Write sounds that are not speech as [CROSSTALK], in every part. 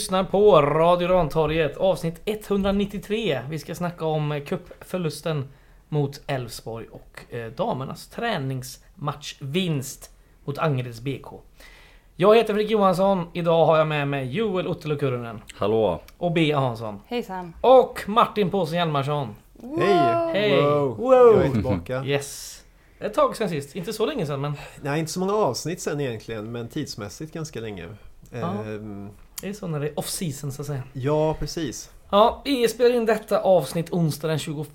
Lyssnar på Radio Rantorget avsnitt 193. Vi ska snacka om cupförlusten mot Elfsborg och eh, damernas träningsmatchvinst mot Angereds BK. Jag heter Fredrik Johansson. Idag har jag med mig Joel Ottolo Kurunen Hallå! och Bea Hansson. Hejsan! Och Martin Påsen Hjalmarsson. Hej! Hej! Wow. Wow. Jag är tillbaka. [LAUGHS] Yes! Ett tag sen sist. Inte så länge sen men Nej, inte så många avsnitt sen egentligen, men tidsmässigt ganska länge. Ja. Ehm, det är så när det är off season så att säga. ja, precis. Ja, vi spelar in detta avsnitt onsdag den 21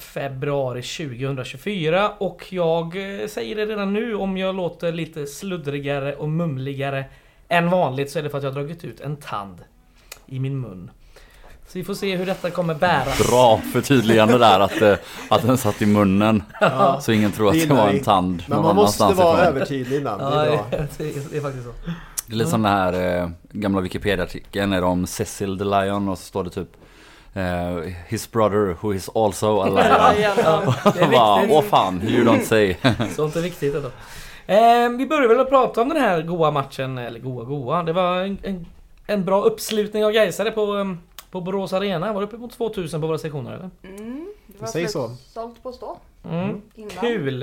februari 2024 och jag eh, säger det redan nu om jag låter lite sluddrigare och mumligare än vanligt så är det för att jag har dragit ut en tand i min mun. Så vi får se hur detta kommer bäras. Bra förtydligande där att, eh, att den satt i munnen. Ja. Så ingen tror att Det var en tand Men man måste vara övertydlig ibland, det Ja, det är, [LAUGHS] det är faktiskt så. Det är lite som den här eh, gamla Wikipedia-artikeln när om Cecil the Lion och så står det typ eh, His brother who is also a [LAUGHS] lion. [LAUGHS] Är. Åh fan, you don't say. [LAUGHS] Sånt är viktigt ändå. Eh, vi börjar väl att prata om den här goa matchen, eller goa goa. Det var en, en, en bra uppslutning av Gaisare på, eh, på Borås Arena. Var det uppemot 2000 på våra sektioner eller? Mm, det var Säg så. sålt på stå. Mm. Kul!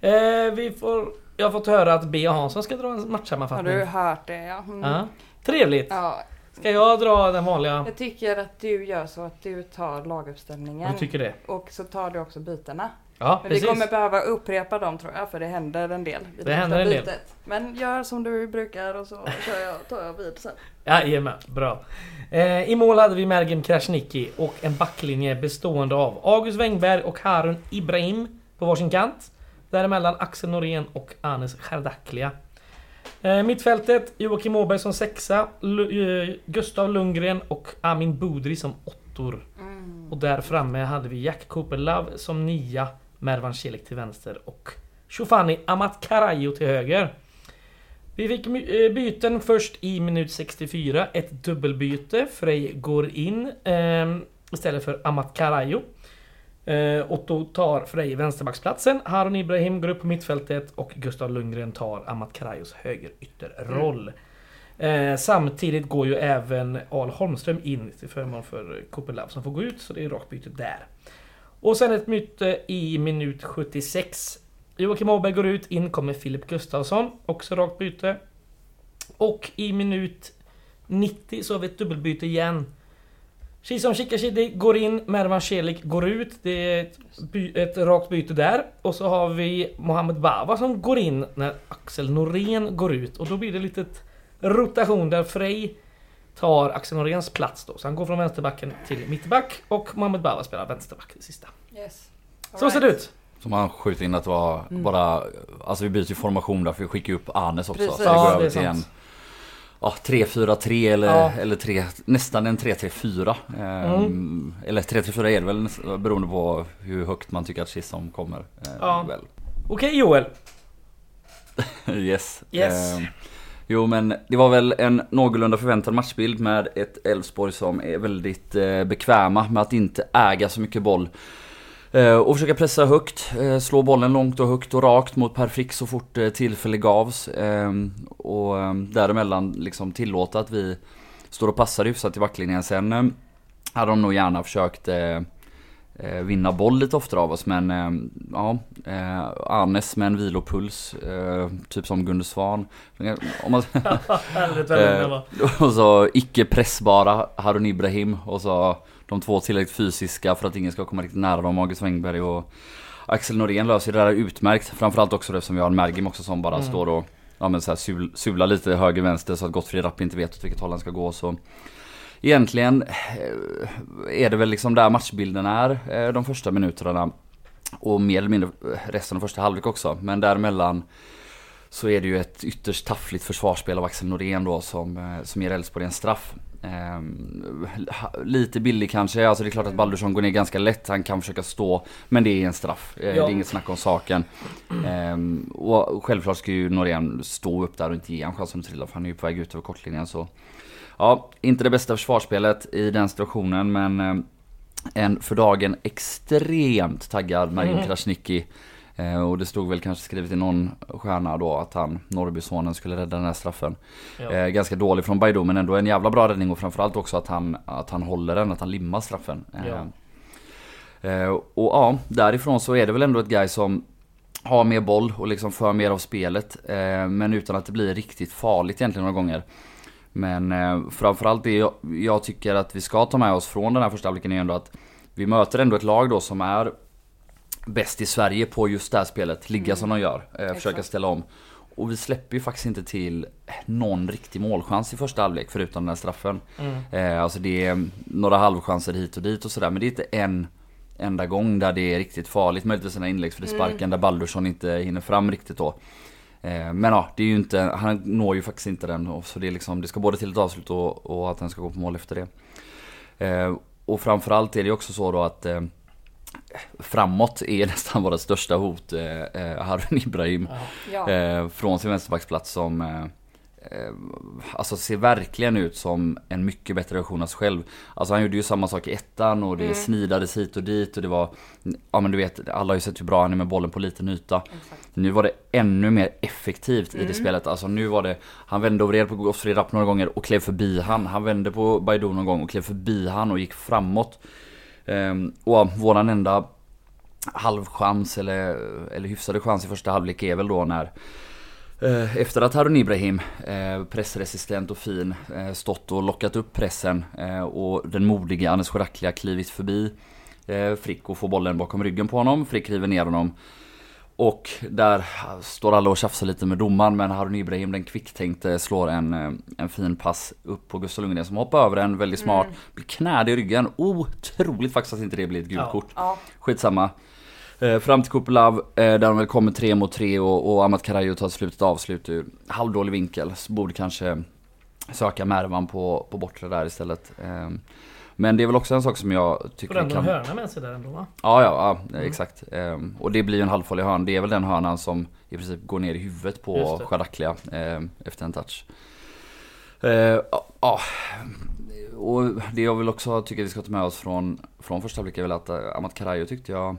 Eh, vi får, jag har fått höra att B. Hansson ska dra en Har matchsammanfattning. du hört det? Ja. Mm. Ja. Trevligt! ja. Ska jag dra den vanliga? Jag tycker att du gör så att du tar laguppställningen. Du tycker det? Och så tar du också bytena. Ja, Men vi precis. kommer behöva upprepa dem tror jag för det händer en del. Det händer en del. bytet. Men gör som du brukar och så kör jag, tar jag vid sen. Jajamän, bra. Eh, I mål hade vi Mergim Krasniqi och en backlinje bestående av August Wengberg och Harun Ibrahim på varsin kant. Däremellan Axel Norén och Anes Chardaklia. Eh, mittfältet Joakim Åberg som sexa, Lu- eh, Gustav Lundgren och Amin Budri som åttor. Mm. Och där framme hade vi Jack Cooper Love som nia, Mervan Celik till vänster och Shofani Amat Karajo till höger. Vi fick eh, byten först i minut 64. Ett dubbelbyte. Frej går in ehm, istället för Amat Karajo. Eh, och då tar Frej vänsterbacksplatsen. Harun Ibrahim går upp på mittfältet och Gustav Lundgren tar Amat Karajos högerytterroll. Eh, samtidigt går ju även Al Holmström in till förmån för Cooper Love som får gå ut, så det är rakt byte där. Och sen ett byte i minut 76. Joakim Åberg går ut, in kommer Filip Gustafsson, också rakt byte. Och i minut 90 så har vi ett dubbelbyte igen. Shizam Shikashidi går in, Mervan Celik går ut. Det är ett, by- ett rakt byte där. Och så har vi Mohamed Bava som går in när Axel Norén går ut. Och då blir det lite rotation där Frej tar Axel Noréns plats då. Så han går från vänsterbacken till mittback och Mohamed Bava spelar vänsterback det sista. Yes. Så ser det ut. Som han skjuter in att det var Mm. bara, alltså vi byter ju formation där för vi skickar upp Arnes också. Precis. Så det Ja, går det över är till en sant. Ja, 3-4-3 eller, Ja. eller 3, nästan en 3-3-4. Ehm, Mm. Eller 3-3-4 är det väl beroende på hur högt man tycker att Chisholm kommer. Eh, Ja. Okej Joel. [LAUGHS] yes. Yes. Ehm, jo men det var väl en någorlunda förväntad matchbild med ett Elfsborg som är väldigt eh, bekväma med att inte äga så mycket boll. Eh, och försöka pressa högt, eh, slå bollen långt och högt och rakt mot Per Frick så fort eh, tillfälle gavs. Ehm, och eh, däremellan liksom tillåta att vi står och passar hyfsat i backlinjen. Sen eh, hade de nog gärna försökt vinna boll lite oftare av oss men ja, Arnes med en vilopuls, typ som Gunde Svan. Om man, [LAUGHS] och så icke pressbara Harun Ibrahim och så de två tillräckligt fysiska för att ingen ska komma riktigt nära dem, August Wengberg och Axel Norén löser det där utmärkt. Framförallt också eftersom vi har en Mergim också som bara Mm. står och ja, men så här, sul, sular lite höger vänster så att Gottfried Rapp inte vet åt vilket håll han ska gå. Så egentligen eh, är det väl liksom där matchbilden är eh, de första minuterna. Och mer eller mindre resten av första halvlek också. Men däremellan så är det ju ett ytterst taffligt försvarsspel av Axel Norén då som, eh, som ger Elfsborg en straff. Ehm, ha- lite billig kanske, alltså det är klart att Baldursson går ner ganska lätt, han kan försöka stå. Men det är en straff, eh, det Ja. är inget snack om saken. Ehm, och självklart ska ju Norén stå upp där och inte ge han chansen att trilla för han är ju på väg ut över kortlinjen så. Ja, inte det bästa försvarsspelet i den situationen men eh, en för dagen extremt taggad Marin Mhm. Krasniqi Eh, och det stod väl kanske skrivet i någon stjärna då att han, Norrbysonen, skulle rädda den här straffen. Ja. Eh, ganska dålig från Baidu men ändå en jävla bra räddning och framförallt också att han, att han håller den, att han limmar straffen. Eh, Ja. eh, och ja, därifrån så är det väl ändå ett guy som har mer boll och liksom för mer av spelet. Eh, men utan att det blir riktigt farligt egentligen några gånger. Men eh, framförallt det jag, jag tycker att vi ska ta med oss från den här första halvleken är ändå att vi möter ändå ett lag då som är bäst i Sverige på just det här spelet. Ligga som de gör. Eh, försöka ställa om. Och vi släpper ju faktiskt inte till någon riktig målchans i första halvlek förutom den här straffen. Mm. Eh, alltså det är några halvchanser hit och dit och sådär men det är inte en enda gång där det är riktigt farligt. Möjligtvis den här inläggsfrisparken där Baldursson inte hinner fram riktigt då. Eh, men ja, det är ju inte, han når ju faktiskt inte den. Och så det, är liksom, det ska både till ett avslut och, och att den ska gå på mål efter det. Eh, och framförallt är det ju också så då att eh, framåt är [LAUGHS] nästan våra största hot eh, eh, Harun Ibrahim. Ja. Eh, från sin vänsterbacksplats som eh, eh, Alltså ser verkligen ut som en mycket bättre version av sig själv. Alltså han gjorde ju samma sak i ettan och det Mm. snidades hit och dit och det var Ja men du vet, alla har ju sett hur bra han är med bollen på liten yta. Exakt. Nu var det ännu mer effektivt i det Mm. spelet. Alltså nu var det Han vände och vred på Godfrey Rapp några gånger och klev förbi han. Han vände på Baidu någon gång och klev förbi han och gick framåt. Ehm, och våran enda halvchans eller, eller hyfsade chans i första halvlek är väl då när eh, efter att Harun Ibrahim, eh, pressresistent och fin, eh, stått och lockat upp pressen och den modige Anes Choraklia klivit förbi Frick och får bollen bakom ryggen på honom. Frick river ner honom. Och där står alla och tjafsar lite med domaren men Harun Ibrahim den kvicktänkte slår en, eh, en fin pass upp på Gustav Lundgren som hoppar över den väldigt smart. Blir knäd i ryggen. Otroligt faktiskt att inte det blir ett gult Ja. kort. Ja. Skitsamma. Eh, fram till Kupelav eh, där de väl kommer tre mot tre och, och Amat Karajo tar slutet avslut ur halvdålig vinkel. Så borde kanske söka Mervan på, på bortre där istället. Eh, men det är väl också en sak som jag Får tycker ändå en kan... hörna med sig där ändå va? Ja, ja, ja exakt. Ehm, och det blir ju en halvfarlig hörn. Det är väl den hörnan som i princip går ner i huvudet på det. Charaklia ehm, efter en touch. Eh, Ja, och det jag vill också tycker vi ska ta med oss från, från första halvlek är väl att eh, Amat Karajo tyckte jag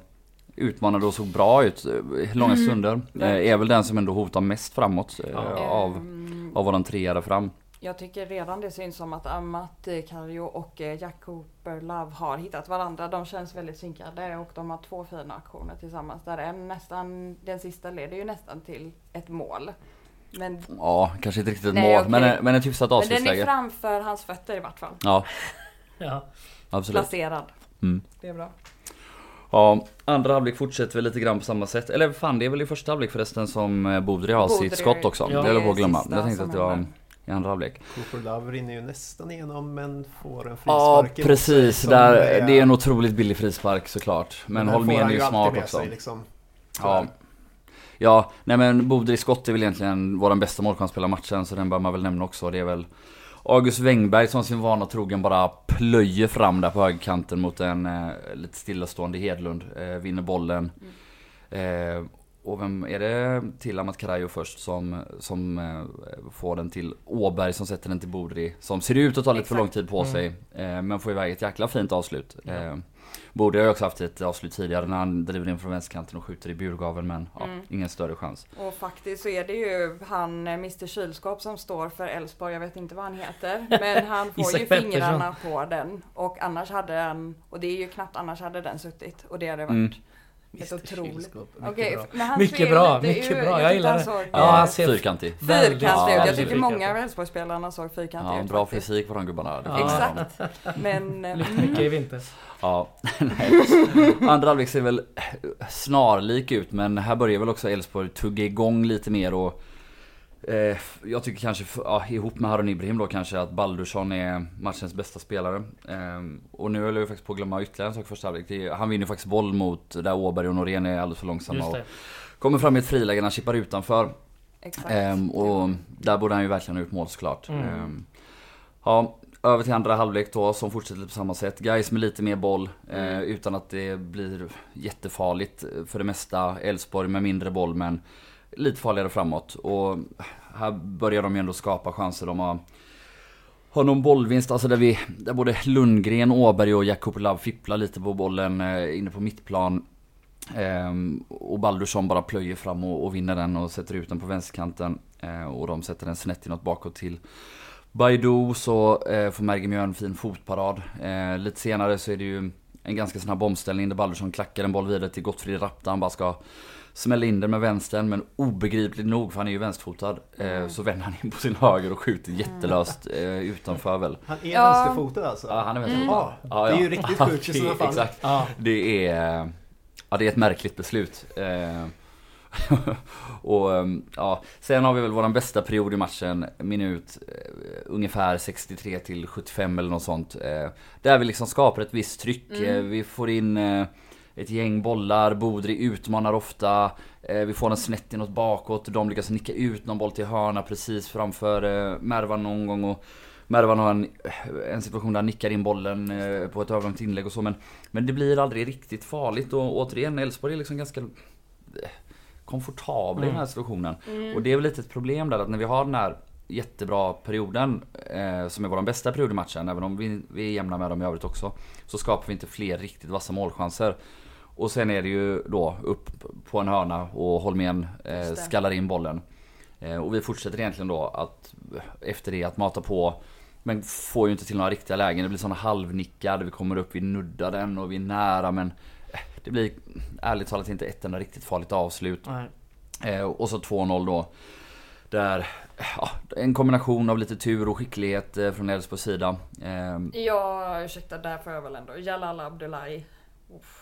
utmanade och såg bra ut eh, långa stunder. Eh, är väl den som ändå hotar mest framåt Ja. av, Ehm, av våran trea där fram. Jag tycker redan det syns som att Amat eh, Kallio och eh, Jack Cooper Love har hittat varandra. De känns väldigt synkade och de har två fina aktioner tillsammans. Där en nästan, den sista leder ju nästan till ett mål. Men, Ja, kanske inte riktigt ett Nej, mål okej. men, men ett hyfsat men den är avslutsläge. framför hans fötter i vart fall. Ja, [LAUGHS] Ja. absolut. Placerad. Mm. Det är bra. Ja, andra halvlek fortsätter väl lite grann på samma sätt. Eller fan, det är väl i första halvlek förresten som eh, Bodri har Bodri, sitt skott också. ja. det höll jag på att glömma. Jag tänkte att det var händer. I andra halvlek. Cooper Love rinner ju nästan igenom men får en Ja, frispark sig precis. Där, det är en otroligt billig frispark såklart. Men får Holmén är ju smart också. sig, liksom. Ja. Ja, nej men Bodris skott är väl egentligen vår bästa målchansspelare i matchen så den bör man väl nämna också. Det är väl August Wengberg som sin vana trogen bara plöjer fram där på högerkanten mot en eh, lite stillastående Hedlund. Eh, vinner bollen. Eh, och vem är det till Amat Karajo först som, som eh, får den till Åberg som sätter den till Bodri. Som ser ut att ta lite för lång tid på Mm. sig. Eh, men får iväg ett jäkla fint avslut. Eh, Bodri har ju också haft ett avslut tidigare när han driver in från vänsterkanten och skjuter i burgaveln men ja, Mm. ingen större chans. Och faktiskt så är det ju han Mr Kylskåp som står för Elfsborg, jag vet inte vad han heter. [LAUGHS] Men han får ju fingrarna på den. Och annars hade den, och det är ju knappt annars hade den suttit. Och det hade varit Mm. Ett otroligt. Okej, bra. men han Mycket bra, lite mycket ur- bra. Jag gillar det. såg, Ja, han ser Fyrkantig. Fyrkantig. Ja, Jag tycker fyrkantig. många av Elfsborgsspelarna såg fyrkantiga Ja, ut bra faktiskt. fysik på de gubbarna. Ja. Exakt. Men [LAUGHS] Lyft mycket i vinter. Ja, [LAUGHS] nej. Andra halvlek ser väl snarlik ut men här börjar väl också Elfsborg tugga igång lite mer och eh, Jag tycker kanske, ja, ihop med Harun Ibrahim då kanske att Baldursson är matchens bästa spelare. Eh, och nu höll jag faktiskt på att glömma ytterligare en sak första halvlek. Han vinner faktiskt boll mot där Åberg och Norén är alldeles för långsamma och kommer fram i ett friläge när han chippar utanför. exakt. Ehm, och där borde han ju verkligen ha gjort mål såklart. Mm. Ehm, ja, över till andra halvlek då som fortsätter på samma sätt. Guys med lite mer boll eh, Mm. utan att det blir jättefarligt för det mesta. Elfsborg med mindre boll men lite farligare framåt. Och här börjar de ju ändå skapa chanser. De har har någon bollvinst, alltså där vi, där både Lundgren, Åberg och Jakob Lav fipplar lite på bollen eh, inne på mittplan. Ehm, och Baldursson bara plöjer fram och, och vinner den och sätter ut den på vänsterkanten. Eh, och de sätter den snett inåt bakåt till Baidu så eh, får Mergim göra en fin fotparad. Eh, lite senare så är det ju en ganska snabb omställning där Baldursson klackar en boll vidare till Gottfrid Rapp där han bara ska smälla in den med vänstern men obegripligt nog för han är ju vänsterfotad. Eh, så vänder han in på sin höger och skjuter jättelöst eh, utanför väl. Han är Ja. vänsterfotad alltså? Ja han är vänsterfotad. Ja, Ja, det är ju riktigt [LAUGHS] sjukt i sådana fall. Exakt. Ja. Det är, ja, det är ett märkligt beslut. Eh, [LAUGHS] och ehm, ja, sen har vi väl våran bästa period i matchen, minut eh, ungefär 63 till 75 eller något sånt. Eh, där vi liksom skapar ett visst tryck. Mm. Eh, vi får in eh, ett gäng bollar, Bodri utmanar ofta. Eh, vi får en snett inåt bakåt, de lyckas nicka ut någon boll till hörna precis framför eh, Mervan någon gång. Och Mervan har en, en situation där han nickar in bollen eh, på ett överlångt inlägg och så men Men det blir aldrig riktigt farligt och återigen Elfsborg är liksom ganska komfortabla i den här situationen. Och det är väl lite ett problem där att när vi har den här jättebra perioden eh, som är vår bästa period i matchen, även om vi, vi är jämna med dem i övrigt också. Så skapar vi inte fler riktigt vassa målchanser. Och sen är det ju då upp på en hörna och Holmén eh, skallar in bollen. Eh, och vi fortsätter egentligen då att efter det att mata på men får ju inte till några riktiga lägen. Det blir såna halvnickar, vi kommer upp, vi nuddar den och vi är nära men eh, det blir ärligt talat inte ett enda riktigt farligt avslut. Eh, och så 2-0 då. Där, ja, en kombination av lite tur och skicklighet eh, från Elfsborgs sida. Eh, Ja, ursäkta, där får jag väl ändå. Jalal Abdullahi. Uff.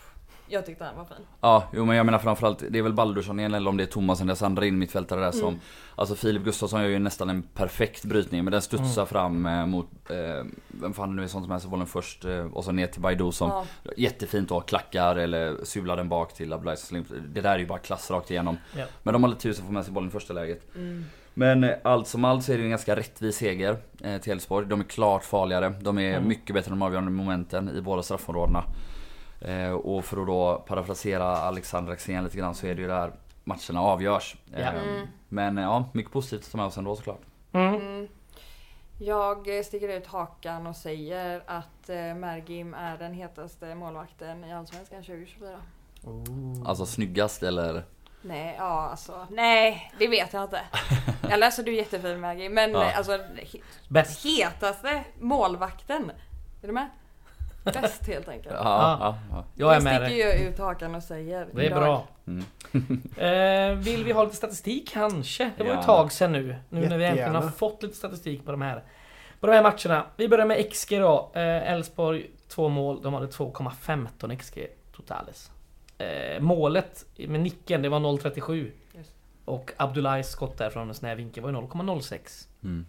Jag tyckte han var fin. ja, jo men jag menar framförallt, det är väl Baldursson igen eller om det är Thomasen, deras andra innermittfältare där som Alltså Filip Gustafsson gör ju nästan en perfekt brytning men den studsar fram eh, mot, eh, vem fan det nu är sånt som helst, bollen först eh, och så ner till Baidu som Ja. Jättefint då, klackar eller sular den bak till Abdullahi Slim. Det där är ju bara klass rakt igenom. Ja. Men de har lite tur som får med sig bollen i första läget. Mm. Men eh, allt som allt så är det en ganska rättvis seger eh, till Elfsborg. De är klart farligare. De är Mm. mycket bättre än de avgörande momenten i båda straffområdena. Eh, och för att då parafrasera Alexander Axén lite grann så är det ju där matcherna avgörs. Ja. Eh, Mm. Men ja, mycket positivt att ta med oss ändå såklart. Mm. Mm. Jag sticker ut hakan och säger att eh, Mergim är den hetaste målvakten i Allsvenskan 2024. Alltså snyggast eller? Nej, ja alltså. Nej, det vet jag inte. [LAUGHS] Jag läser du är jättefin Mergim. Men Ja. alltså he- Bäst. hetaste målvakten. Är du med? Bäst helt enkelt. Ja, Ja. ja, ja. Jag är med sticker dig. ju ut hakan och säger. Det är idag. bra. Mm. [LAUGHS] Eh, vill vi ha lite statistik kanske? Det var Gärna. ett tag sedan nu. Nu när vi äntligen har fått lite statistik på de här. På de här matcherna. Vi börjar med XG då. Eh, Elfsborg, två mål. De hade 2,15 XG totales. Eh, målet med nicken, det var 0,37. Just. Och Abdullahis skott där från en snäv vinkel var ju 0,06. Mm.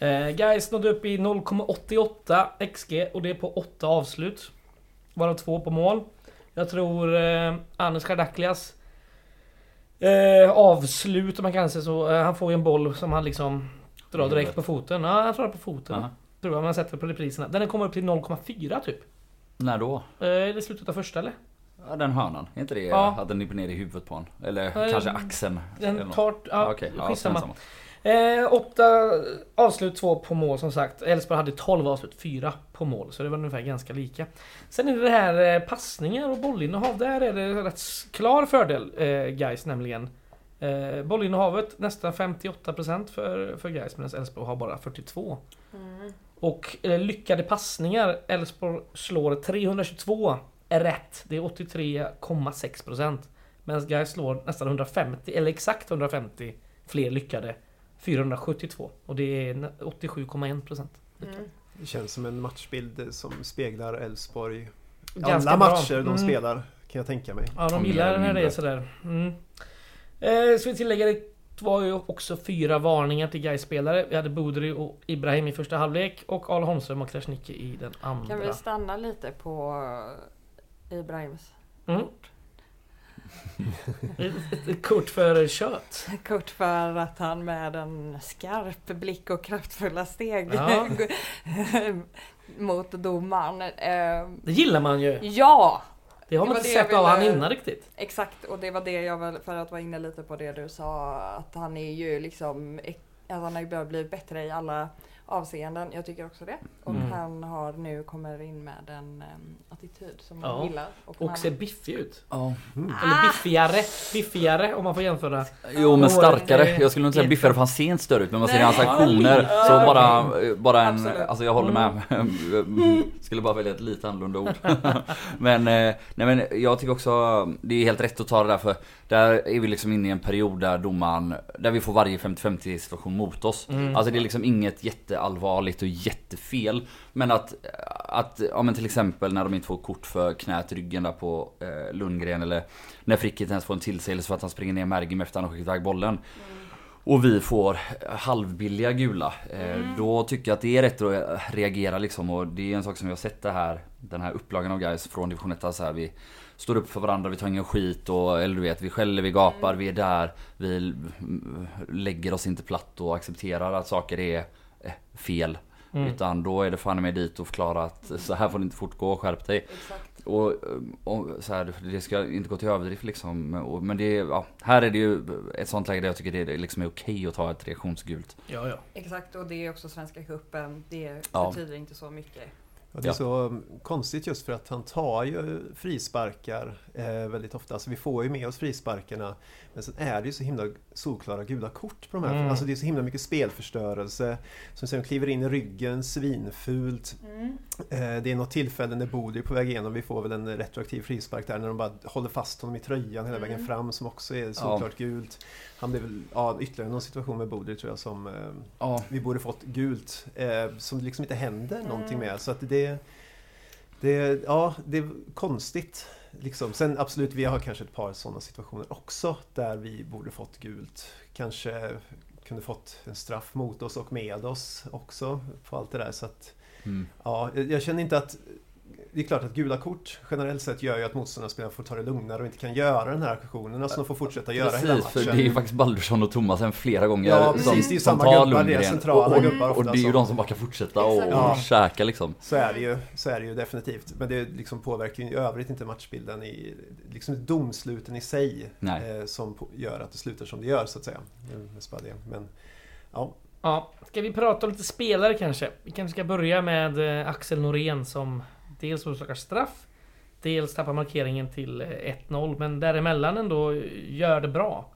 Eh, Gais nådde upp i 0,88 XG och det är på 8 avslut. Varav två på mål. Jag tror eh, Anis Kardaklias eh, avslut om man kan säga så. Eh, han får ju en boll som han liksom drar direkt på foten. Ja, han drar på foten. Aha. Tror jag man sätter på repriserna. Den kommer upp till 0,4 typ. När då? Eh, är det slutet av första eller? Ja, den hörnan. Är inte det Ja. att den nyper ner i huvudet på honom? Eller Eh, kanske axeln? Den tar... Ja, Ja, okej. Ja, skitsamma. Eh, åtta avslut, två på mål som sagt. Elfsborg hade 12 avslut, fyra på mål. Så det var ungefär ganska lika. Sen är det det här eh, passningar och bollinnehav. Där är det rätt s- klar fördel eh, Gais nämligen. Eh, bollinnehavet nästan 58% för, för Gais medan Elfsborg har bara 42. Mm. Och eh, lyckade passningar. Elfsborg slår 322 är rätt. Det är 83,6%. Medan Gais slår nästan 150, eller exakt 150 fler lyckade. 472. Och det är nä- 87,1%. Mm. Det känns som en matchbild som speglar Elfsborg. Alla matcher de Mm. spelar kan jag tänka mig. Ja, de gillar när det är sådär. Mm. Eh, ska vi tillägga, det var ju också fyra varningar till gais spelare Vi hade Bodri och Ibrahim i första halvlek och Al Holmström och Krasniqi i den andra. Kan vi stanna lite på Ibrahims Mm. [LAUGHS] kort för kött. kort för att han med en skarp blick och kraftfulla steg Ja. [LAUGHS] mot domaren. Eh, Det gillar man ju. ja! Det har man var inte sett av han ville- innan riktigt. Exakt, och det var det jag väl, för att vara inne lite på det du sa, att han är ju liksom, att han har börjat bli bättre i alla avseenden. Jag tycker också det. Och Mm. han har nu kommer in med en em, attityd som Ja. man gillar. Och Och man, ser biffig ut. Ja. Eller biffigare. Biffigare om man får jämföra. Jo men starkare. Jag skulle inte säga biffigare för han ser inte större ut men man ser i Nej. hans aktioner. ja, Så bara, bara en, Absolut. alltså jag håller med. [LAUGHS] Skulle bara välja ett lite annorlunda ord. [LAUGHS] men, eh, nej men jag tycker också det är helt rätt att ta det där för där är vi liksom inne i en period där domaren, där vi får varje 50-50 situation mot oss. Mm. Alltså det är liksom inget jätteallvarligt och jättefel. Men att, att ja men till exempel när de inte får kort för knät, ryggen där på eh, Lundgren eller när Frick inte ens får en tillsägelse för att han springer ner Mergim efter att han har skickat iväg bollen. Och vi får halvbilliga gula. Eh, Då tycker jag att det är rätt att reagera liksom. Och det är en sak som vi har sett det här, den här upplagan av guys från division 1. Så här, vi står upp för varandra, vi tar ingen skit och eller du vet, vi skäller, vi gapar, vi är där. Vi mm, lägger oss inte platt och accepterar att saker är fel. Mm. Utan då är det fan med dit och förklara att så här får det inte fortgå, skärp dig. Exakt. Och, och så här, det ska inte gå till överdrift liksom. Och- Men det ja, här är det ju ett sånt läge där jag tycker det är liksom är okej att ta ett reaktionsgult. Ja, ja. Exakt och det är också Svenska cupen. Det Ja. betyder inte så mycket. Ja, det är Ja. så konstigt just för att han tar ju frisparkar eh, väldigt ofta. Alltså vi får ju med oss frisparkarna. Men sen är det ju så himla solklara gula kort på de här. Mm. Alltså det är så himla mycket spelförstörelse. Som sen kliver in i ryggen, svinfult. Eh, det är något tillfälle när Bodø är på väg igenom. Vi får väl en retroaktiv frispark där när de bara håller fast honom i tröjan hela vägen Mm. fram som också är solklart gult. Han blev väl, ja ytterligare någon situation med Bodø tror jag som eh, Ja, vi borde fått gult eh, som det liksom inte händer Mm. någonting med. Så att det, det, ja, det är konstigt. Liksom. Sen absolut, vi har kanske ett par sådana situationer också där vi borde fått gult. Kanske kunde fått en straff mot oss och med oss också på allt det där. Så att, mm. ja, jag jag känner inte att det är klart att gula kort generellt sett gör ju att motståndarspelarna får ta det lugnare och inte kan göra den här aktionen. Alltså de får fortsätta göra hela Precis, för matchen. det är ju faktiskt Baldursson och Thomasen flera gånger Ja, som, precis. Det är ju som samma tar gubbar, det är centrala och, gubbar och, och ofta det är ju som- de som bara kan fortsätta och, Ja. käka liksom. Så är det ju, så är det ju definitivt. Men det liksom påverkar ju i övrigt inte matchbilden i liksom domsluten i sig eh, som gör att det slutar som det gör så att säga. Med Spadé. Men ja, Ja, ska vi prata om lite spelare kanske? Vi kanske ska börja med eh, Axel Norén som dels orsakar straff, dels tappar markeringen till eh, 1-0, men däremellan ändå eh, gör det bra.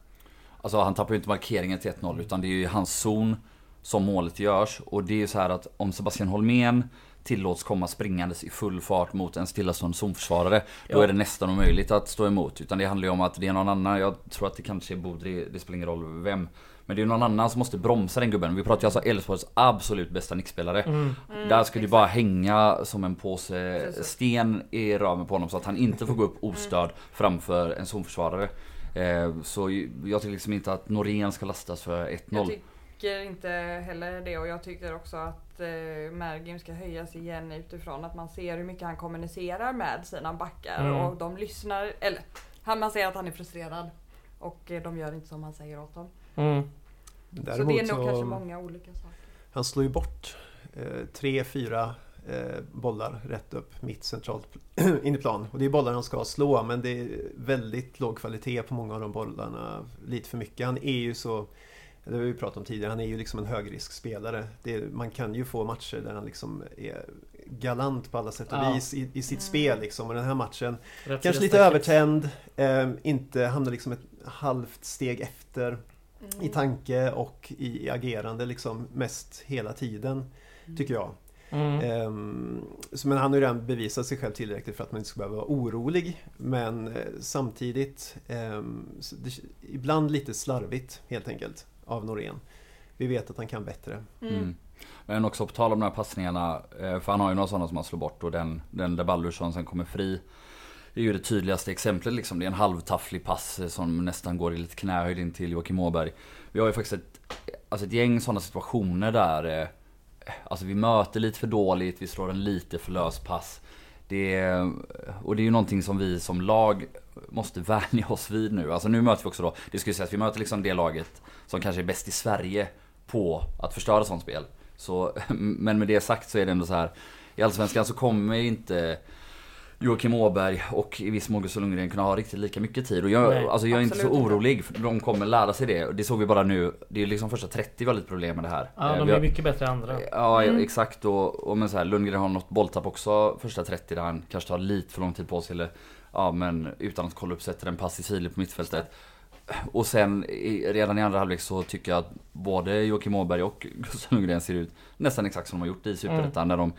Alltså han tappar ju inte markeringen till 1-0 utan det är ju i hans zon som målet görs. Och det är ju så här att om Sebastian Holmén tillåts komma springandes i full fart mot en stillastående zonförsvarare. Då Ja. är det nästan omöjligt att stå emot. Utan det handlar ju om att det är någon annan, jag tror att det kanske är Bodri, det spelar ingen roll vem. Men det är någon annan som måste bromsa den gubben. Vi pratar ju alltså Elfsborgs absolut bästa nickspelare. Mm. Där ska du bara hänga som en påse Precis. sten i ramen på honom så att han inte får gå upp ostörd framför en zonförsvarare. Eh, så jag tycker liksom inte att Norén ska lastas för Jag 1-0. tycker inte heller det och jag tycker också att eh, Mergim ska höjas igen utifrån att man ser hur mycket han kommunicerar med sina backar Mm. och de lyssnar, eller man ser att han är frustrerad och eh, de gör inte som han säger åt dem. Mm. så det är nog så, kanske många olika saker. han slår ju bort eh, tre, fyra eh, bollar rätt upp mitt centralt [CLEARS THROAT] in i plan. Och det är bollar han ska slå men det är väldigt låg kvalitet på många av de bollarna. Lite för mycket. Han är ju så det har vi pratat om tidigare, han är ju liksom en högriskspelare. Det är, man kan ju få matcher där han liksom är galant på alla sätt och Ja. vis i, i sitt Mm. spel liksom. Och den här matchen, Rätt kanske lite övertänd, eh, inte hamnar liksom ett halvt steg efter i tanke och i, agerande liksom mest hela tiden. Tycker jag. Mm. Ehm, så, men han har ju redan bevisat sig själv tillräckligt för att man inte ska behöva vara orolig. Men eh, samtidigt så det, ibland lite slarvigt helt enkelt av Norén. Vi vet att han kan bättre. Mm. Men också på tal om de här passningarna, eh, för han har ju några sådana som han slår bort och den, den där Baldursson sen kommer fri. Det är ju det tydligaste exemplet liksom. Det är en halvtafflig pass eh, som nästan går i lite knähöjd in till Joakim Åberg. Vi har ju faktiskt ett, alltså ett gäng sådana situationer där eh, Alltså vi möter lite för dåligt, vi slår en lite för lös pass. Det är, och det är ju någonting som vi som lag måste [LAUGHS] vänja oss vid nu. Alltså nu möter vi också då, det ska sägas, vi möter liksom det laget som kanske är bäst i Sverige på att förstöra sånt spel. Så, [LAUGHS] men med det sagt så är det ändå så här. I Allsvenskan så kommer inte Joakim Åberg och i viss mån Gustav Lundgren kunna ha riktigt lika mycket tid. Och jag, Nej, alltså jag är inte så orolig, för de kommer lära sig det. Det såg vi bara nu. Det är liksom första 30 var lite problem med det här. Ja, Eh, de vi är har- mycket bättre än andra. Ja Mm. exakt och, och men så här, Lundgren har något bolltapp också första 30 där han kanske tar lite för lång tid på sig eller Ja men utan att kolla upp sätter en pass i sidled på mittfältet Och sen redan i andra halvlek så tycker jag att både Joakim Åberg och Gustav Lundgren ser ut nästan exakt som de har gjort i Superettan de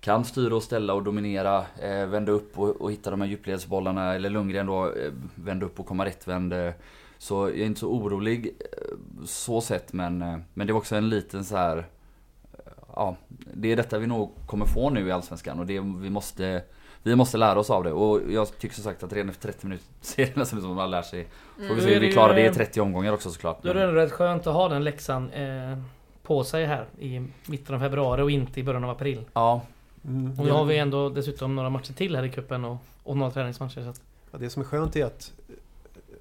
kan styra och ställa och dominera, eh, vända upp och, och hitta de här djupledsbollarna eller Lundgren då eh, vända upp och komma rättvänd eh, Så jag är inte så orolig eh, så sett men, eh, men det var också en liten så här ja, det är detta vi nog kommer få nu i Allsvenskan och det vi måste Vi måste lära oss av det. Och jag tycker som sagt att redan efter 30 minuter [LAUGHS] ser det nästan ut som att man lär sig. Får vi se hur vi klarar det i eh, 30 omgångar också såklart Då är det rätt skönt att ha den läxan eh, på sig här i mitten av februari och inte i början av april. Ja, Mm. Och nu har vi ändå dessutom några matcher till här i cupen och, och några träningsmatcher. Så att, Ja, det som är skönt är att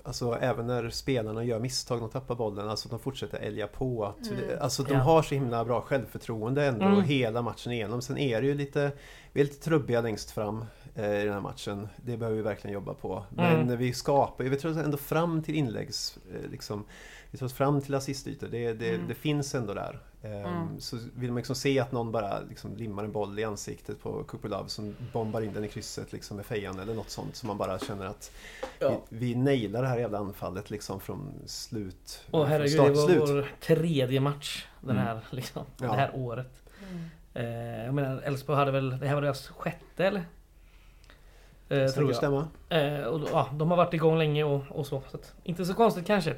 Alltså även när spelarna gör misstag, de tappar bollen, alltså de fortsätter älga på. Att, Mm. Alltså de Ja. har så himla bra självförtroende ändå Mm. hela matchen igenom. Sen är det ju lite, vi är lite trubbiga längst fram eh, i den här matchen. Det behöver vi verkligen jobba på. Men Mm. vi skapar, vi tar oss ändå fram till inläggs, eh, liksom, vi tar oss fram till assistytor. Det, det, Mm. det finns ändå där. Mm. Så vill man liksom se att någon bara liksom limmar en boll i ansiktet på Love som bombar in den i krysset liksom med fejan eller något sånt. Så man bara känner att Ja. vi, vi nailar det här jävla anfallet liksom från slut. och från herregud, start det var slut. vår tredje match den Mm. här, liksom, Ja. det här året. Mm. Eh, jag menar, Elfsborg hade väl, det här var deras sjätte eller? Eh, tror jag. stämma. Eh, och, ja, de har varit igång länge och, och så. så att, inte så konstigt kanske.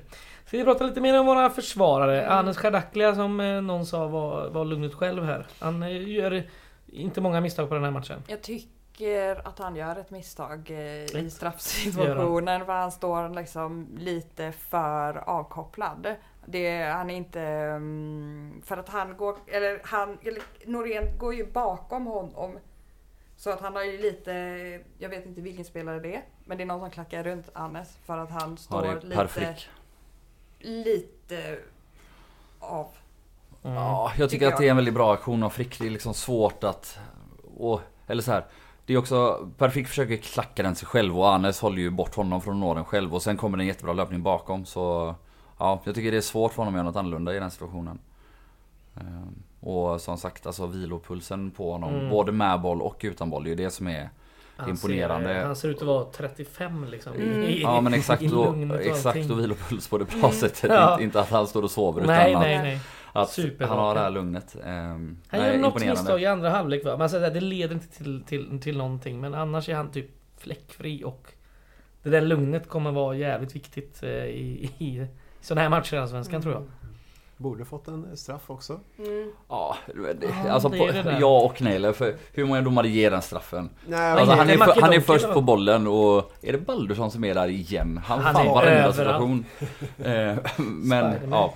Ska vi prata lite mer om våra försvarare? Mm. Anders Chardaklia som eh, någon sa var, var lugnet själv här. Han eh, gör inte många misstag på den här matchen. Jag tycker att han gör ett misstag eh, i straffsituationen. För han står liksom lite för avkopplad. Det, han är inte... mm, För att han går... Eller han... Eller Norén går ju bakom honom. Så att han har ju lite... Jag vet inte vilken spelare det är. Men det är någon som klackar runt Annes. För att han ja står är lite... Per Frick. Lite av. Mm. Ja, jag tycker Tycker att det är en väldigt bra aktion av Frick. Det är liksom svårt att... Och, eller så här. Det är också, Per Frick försöker klacka den sig själv och Anes håller ju bort honom från att nå den själv och sen kommer det en jättebra löpning bakom så... Ja, jag tycker det är svårt för honom att göra något annorlunda i den situationen. Ehm, Och som sagt, alltså vilopulsen på honom, Mm. både med boll och utan boll, det är ju det som är... Han imponerande. Ser, han ser ut att vara 35 liksom. i- Mm. I, Ja men exakt i och, exakt och vilopuls på det bra Mm. sättet. Ja. Inte, inte att han står och sover Nej, utan nej, att, nej. att han har det här lugnet. Ehm, Han nej, gör något misstag i andra halvlek va? Säger att det leder inte till, till, till någonting. Men annars är han typ fläckfri och det där lugnet kommer vara jävligt viktigt eh, i, i sådana här matcher i Allsvenskan tror jag. Borde fått en straff också. Mm. Ja, det, alltså det på, det ja och nej. För hur många domare ger den straffen? Nej, Alltså, han, är, för, han är först på bollen och är det Baldursson som är där igen? Han, Han fan är varenda situation. Eh, men ja,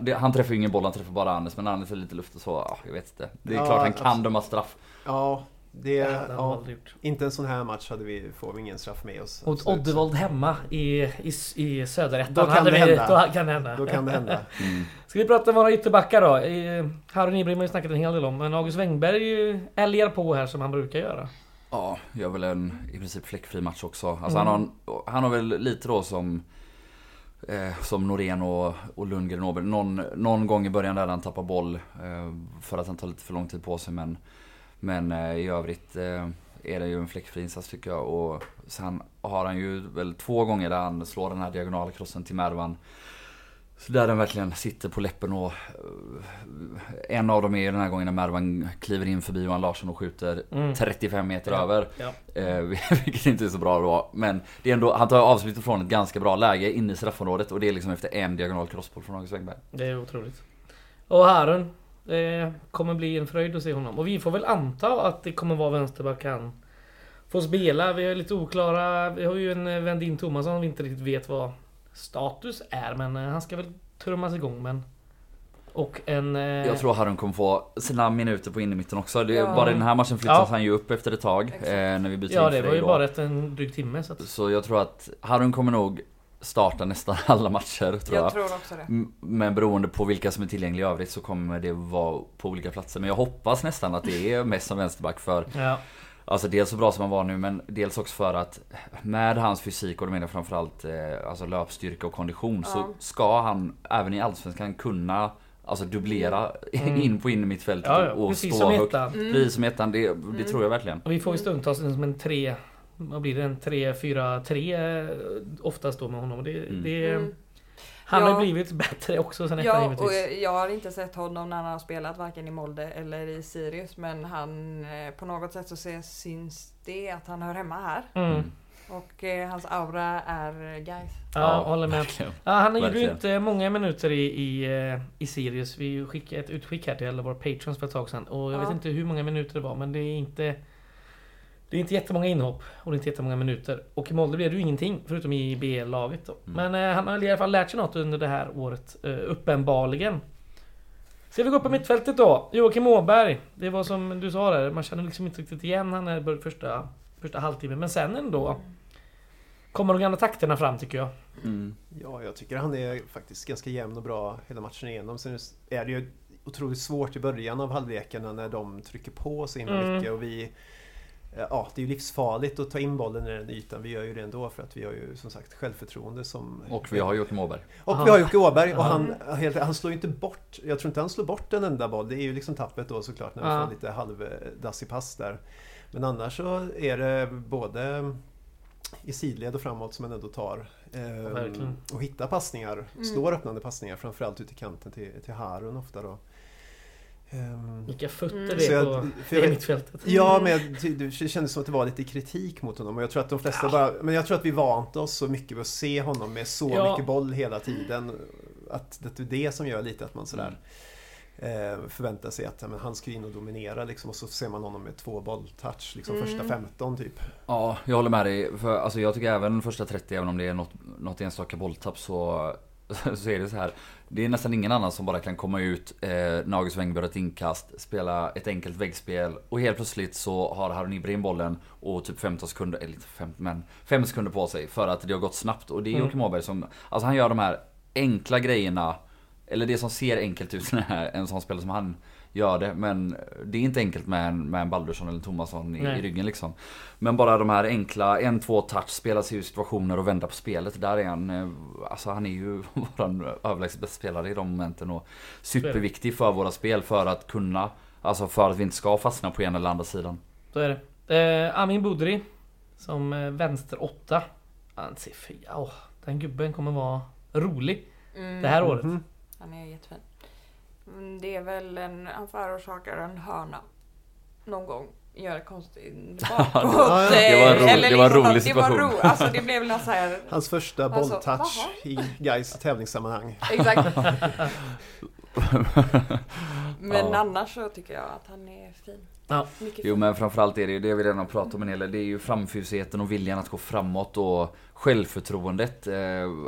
det, han träffar ju ingen boll, han träffar bara Anders. Men Anders är lite luft och så, ja, jag vet inte. Det är Ja, klart han kan absolut. döma straff. Ja, det... Det hade han Ja, aldrig gjort. inte en sån här match hade vi, får vi ingen straff med oss. Mot. Oddevold hemma i, i, i söderettan. Då kan det vi, hända. Då kan det hända. Då kan det hända. Mm. [LAUGHS] Ska vi prata om våra ytterbackar då? Harry Nyberg har ju snackat en hel del om. Men August Wengberg älgar på här som han brukar göra. Ja, gör väl en i princip fläckfri match också. Alltså Mm. han, har, han har väl lite då som eh, Som Norén och, och Lundgren och. Någon, någon gång i början där han tappar boll eh, För att han tar lite för lång tid på sig men Men eh, i övrigt eh, är det ju en fläckfri insats tycker jag. Och sen har han ju väl två gånger där han slår den här diagonala crossen till Mervan. Så där den verkligen sitter på läppen och eh, En av dem är ju den här gången när Mervan kliver in förbi Johan Larsson och skjuter Mm. 35 meter Ja. över. Ja. Eh, [LAUGHS] vilket inte är så bra då. Men det är ändå, han tar avslutet från ett ganska bra läge inne i straffområdet och det är liksom efter en diagonal crossboll från August Wengberg. Det är otroligt. Och Harun. Det kommer bli en fröjd att se honom. Och vi får väl anta att det kommer vara vänsterback han får spela. Vi är lite oklara. Vi har ju en eh, Vendin Thomasson vi inte riktigt vet vad status är. Men eh, han ska väl trummas igång. Men... Och en... eh, Jag tror Harun kommer få sina minuter på innermitten också. Det, Ja. Bara i den här matchen flyttas Ja. han ju upp efter ett tag. Eh, när vi byter Ja det var ju då. bara ett, en dryg timme. Så att... Så jag tror att Harun kommer nog starta nästan [LAUGHS] alla matcher tror jag. Jag tror också det. Men beroende på vilka som är tillgängliga i övrigt så kommer det vara på olika platser. Men jag hoppas nästan att det är [LAUGHS] mest som vänsterback för Ja. Alltså dels så bra som han var nu men dels också för att med hans fysik och då menar jag framförallt eh, alltså löpstyrka och kondition så Ja. ska han även i Allsvenskan kunna Alltså dubblera [LAUGHS] Mm. in på innermittfältet Ja, ja, och precis stå som högt. ettan. Precis som ettan, det, det tror jag verkligen. Och vi får ju stundtals som en 3 Vad blir det? En 3-4-3 oftast då med honom. Och det, Mm. det, Mm. Han har Ja. ju blivit bättre också sen Ja, och givetvis. jag har inte sett honom när han har spelat varken i Molde eller i Sirius men han eh, på något sätt så ser, syns det att han hör hemma här. Mm. Och eh, hans aura är guys. Ja, håller med. verkligen. Ja, han gjorde ju inte många minuter i, i, eh, i Sirius. Vi skickade ett utskick här till alla våra patrons för ett tag sedan. Och jag Ja. vet inte hur många minuter det var men det är inte Det är inte jättemånga inhopp och det är inte jättemånga minuter. Och i Molde blev det ju ingenting förutom i B-laget då. Mm. Men eh, han har i alla fall lärt sig något under det här året. Eh, uppenbarligen. Ska vi gå upp på mittfältet då? Joakim Åberg. Det var som du sa där, man känner liksom inte riktigt igen han är bör- första, första halvtimmen. Men sen ändå kommer de gamla takterna fram tycker jag. Mm. Ja, jag tycker han är faktiskt ganska jämn och bra hela matchen igenom. Sen är det ju otroligt svårt i början av halvlekarna när de trycker på så himla Mm. mycket och vi Ja, det är ju livsfarligt att ta in bollen i den ytan. Vi gör ju det ändå för att vi har ju som sagt självförtroende som... Och vi har Joakim Åberg. Och Aha. vi har Jocke Åberg och han, helt, han slår ju inte bort Jag tror inte han slår bort en enda boll. Det är ju liksom tappet då såklart när vi Ja. får lite halvdassig pass där. Men annars så är det både i sidled och framåt som man ändå tar. ehm, verkligen. och hittar passningar. Mm. Slår öppnande passningar framförallt ut i kanten till, till Harun ofta då. Ehm, Vilka fötter Mm. det är på jag mittfältet. Ja, men jag, ty- det kändes som att det var lite kritik mot honom och jag tror att de flesta bara, Men jag tror att vi vant oss så mycket vid att se honom med så Ja. mycket boll hela tiden. Att det är det som gör lite att man sådär eh, förväntar sig att ja, men han ska in och dominera liksom och så ser man honom med två bolltouch liksom Mm. första 15 typ. Ja, jag håller med dig. För, alltså, jag tycker även första 30, även om det är något, något enstaka bolltapp så, [LAUGHS] så är det så här. Det är nästan ingen annan som bara kan komma ut eh, gör ett inkast, spela ett enkelt väggspel och helt plötsligt så har Harun Ibrahim bollen och typ 15 sekunder, eller inte 15 men 5 sekunder på sig för att det har gått snabbt. Och det är Mm. Joakim Åberg som, alltså han gör de här enkla grejerna eller det som ser enkelt ut när en sån spelare som han gör det. Men det är inte enkelt med en, med en Baldursson eller en Tomasson i, i ryggen liksom. Men bara de här enkla, en, två touch, spela sig ur situationer och vända på spelet. Där är han, eh, alltså han är ju [LAUGHS] våran överlägset bästa spelare i de momenten och superviktig för våra spel för att kunna, alltså för att vi inte ska fastna på ena eller andra sidan. Så är det. Eh, Amin Budri som eh, vänster åtta. Han ser för, ja, Den gubben kommer vara rolig Mm. det här året. Mhm. Han är jättefin. Mm, Det är väl en, han förorsakar en hörna. Någon gång. Gör [LAUGHS] det konstigt bakåt. det var en ro- eller det var en liksom rolig att det var situation. ro, Alltså det blev något så här. Hans första Alltså, bolltouch i Gais tävlingssammanhang. Exakt. [LAUGHS] Men Ja. annars så tycker jag att han är fin. Ja. Mycket Jo fin. men framförallt är det ju det vi redan har pratat om en hel del. Det är ju framfusigheten och viljan att gå framåt och självförtroendet. Eh,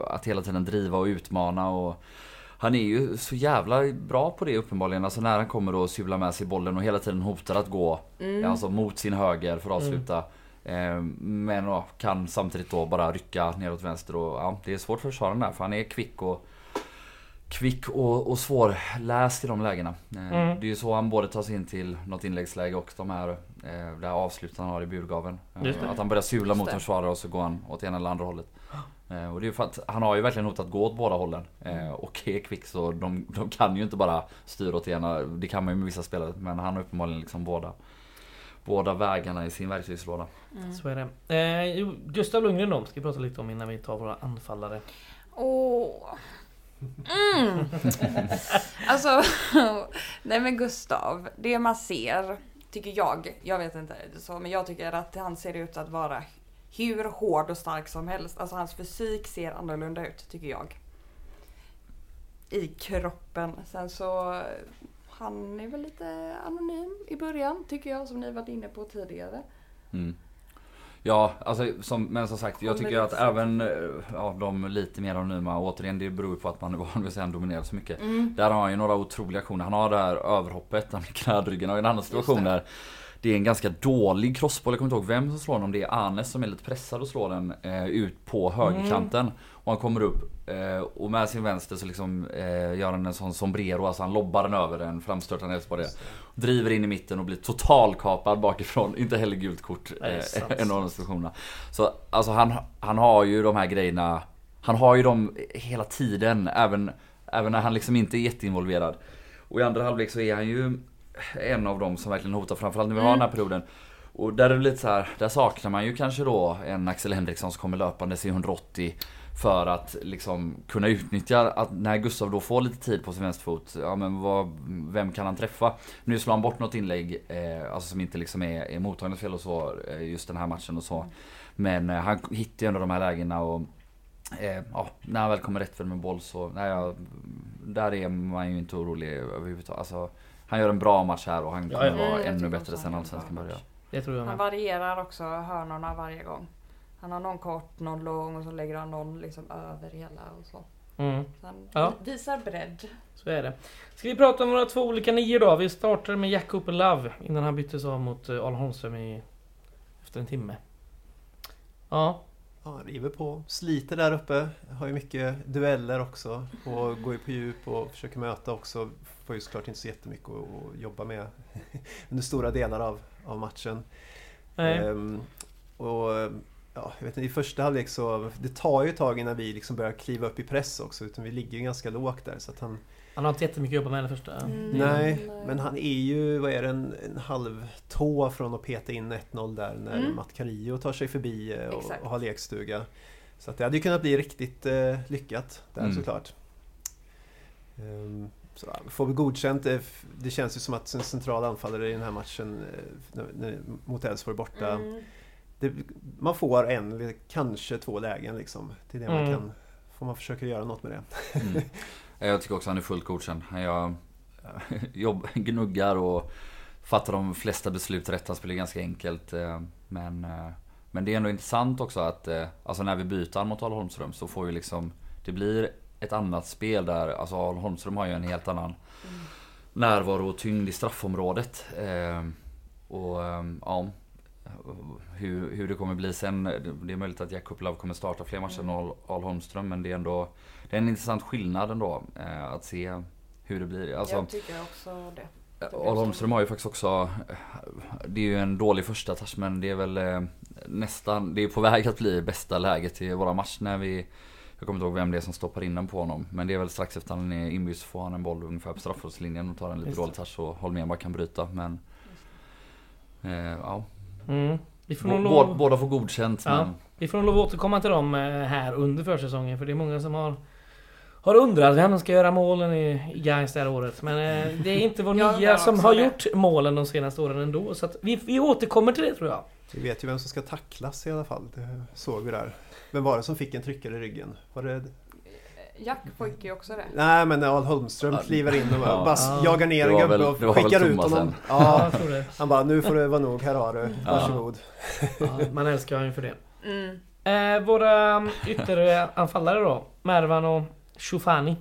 att hela tiden driva och utmana och han är ju så jävla bra på det uppenbarligen. Alltså när han kommer och sular med sig bollen och hela tiden hotar att gå Mm. alltså mot sin höger för att avsluta. Eh, men då, kan samtidigt då bara rycka neråt vänster och ja, det är svårt för försvararen där för han är kvick och Kvick och, och svårläst i de lägena. Eh, Mm. Det är ju så han både tar sig in till något inläggsläge och de här, eh, avslutet han har i burgaven. Att han börjar sula mot försvarare och så går han åt ena eller andra hållet. Eh, Och det är för att han har ju verkligen hotat gå åt båda hållen. Eh, Och är kvick så de, de kan ju inte bara styra åt ena. Det kan man ju med vissa spelare men han har uppenbarligen liksom båda. Båda vägarna i sin verktygslåda. Mm. Så är det. Eh, Gustav Lundgren då, ska vi prata lite om innan vi tar våra anfallare. Åh. Mm. [LAUGHS] alltså, [LAUGHS] nej men Gustav, det man ser, tycker jag, jag vet inte så, men jag tycker att han ser ut att vara hur hård och stark som helst. Alltså hans fysik ser annorlunda ut, tycker jag. I kroppen. Sen så, han är väl lite anonym i början, tycker jag, som ni varit inne på tidigare. Mm. Ja, alltså, som, men som sagt, jag tycker att även eh, ja, de lite mer anonyma, återigen det beror på att man [LAUGHS] är van vid att dominerar så mycket. Mm. Där har han ju några otroliga aktioner. Han har det här överhoppet, han knädryggen och en annan situation där det är en ganska dålig crossboll, jag kommer inte ihåg vem som slår den, om det är Anes som är lite pressad och slår den eh, ut på högerkanten. Och han kommer upp eh, och med sin vänster så liksom eh, gör han en sån sombrero, alltså han lobbar den över en framstörtande Elfsborg. Driver in i mitten och blir totalkapad bakifrån, inte heller gult kort. Eh, en av de situationerna. Så alltså han, han har ju de här grejerna, han har ju dem hela tiden, även, även när han liksom inte är jätteinvolverad. Och i andra halvlek så är han ju en av dem som verkligen hotar, framförallt när vi har den här perioden. Och där är det lite så här, där saknar man ju kanske då en Axel Henriksson som kommer löpandes i 180 för att liksom kunna utnyttja att när Gustav då får lite tid på sin vänsterfot, ja men vad, vem kan han träffa? Nu slår han bort något inlägg, eh, alltså som inte liksom är, är mottagarens fel och så, eh, just den här matchen och så. Men eh, han hittar ju ändå de här lägena och eh, ja, när han väl kommer rätt för med boll så, nej, ja, där är man ju inte orolig överhuvudtaget. Alltså, han gör en bra match här och han Ja, kommer ja. vara ännu bättre sen allsvenskan börjar. Det tror jag Han varierar också hörnorna varje gång. Han har någon kort, någon lång och så lägger han någon liksom över hela och så. Mm, så han Ja. visar bredd. så är det. Ska vi prata om våra två olika nior då? Vi startar med Jack Cooper Love innan han byttes av mot eh, Arl Holmström i, efter en timme. Ja, Ja, river på, sliter där uppe, har ju mycket dueller också och går ju på djup och försöker möta också. Får ju såklart inte så jättemycket att, att jobba med [LAUGHS] under stora delar av, av matchen. Ehm, och ja, jag vet inte, i första halvlek så det tar ju ett tag innan vi liksom börjar kliva upp i press också utan vi ligger ju ganska lågt där så att han Han har inte jättemycket att jobba med det första. Mm. Nej, men han är ju, vad är det, en, en halv tå från att peta in 1-0 där när Mm. Matt Carillo tar sig förbi eh, och, och har lekstuga. Så att det hade ju kunnat bli riktigt eh, lyckat där Mm. såklart. Ehm, så får vi godkänt. Det, det känns ju som att en central anfallare i den här matchen eh, mot Elfsborg borta. Mm. Det, man får en eller kanske två lägen liksom. Det är det man Mm. kan, får man försöka göra något med det. Mm. [LAUGHS] Jag tycker också han är fullt godkänd. Han gör, jobb, [LAUGHS] gnuggar och fattar de flesta beslut rätt. Han spelar ganska enkelt. eh, Men, eh, men det är ändå intressant också att eh, alltså när vi byter mot Holmström så får ju liksom Det blir ett annat spel där. Alltså Holmström har ju en helt annan Mm. närvaro och tyngd i straffområdet. Eh, Och eh, ja hur, hur det kommer bli sen. Det är möjligt att Jack Kuplov kommer starta fler matcher än Arl Arl Holmström men det är ändå Det är en intressant skillnad ändå eh, att se hur det blir. Alltså, Jag tycker också det. Arl Holmström har ju faktiskt också Det är ju en dålig första touch men det är väl eh, nästan Det är på väg att bli bästa läget i våra match när vi Jag kommer inte ihåg vem det är som stoppar in den på honom Men det är väl strax efter han är inbytt så får han en boll ungefär på straffområdeslinjen och tar en lite Just dålig touch och Holmén bara kan bryta men eh, Ja Mm. Får lov... Båda får godkänt Ja. men Vi får nog lov att återkomma till dem eh, här under försäsongen för det är många som har Har undrat vem som ska göra målen i, i Gais det här året. Men eh, det är inte vår nya som har det. gjort målen de senaste åren ändå. Så att vi, vi återkommer till det tror jag. Vi vet ju vem som ska tacklas i alla fall. Det såg vi där. Vem var det som fick en tryckare i ryggen? Var det... Jack fick ju också det. Nej men när Al Holmström kliver in och bara Ja. jagar ner en gubbe och skickar ut honom. Ja, Ja, jag tror det. han bara nu får det vara nog, här har du. Varsågod. Ja, man älskar honom för det. Mm. Eh, våra ytteranfallare då. Mervan och Shufani.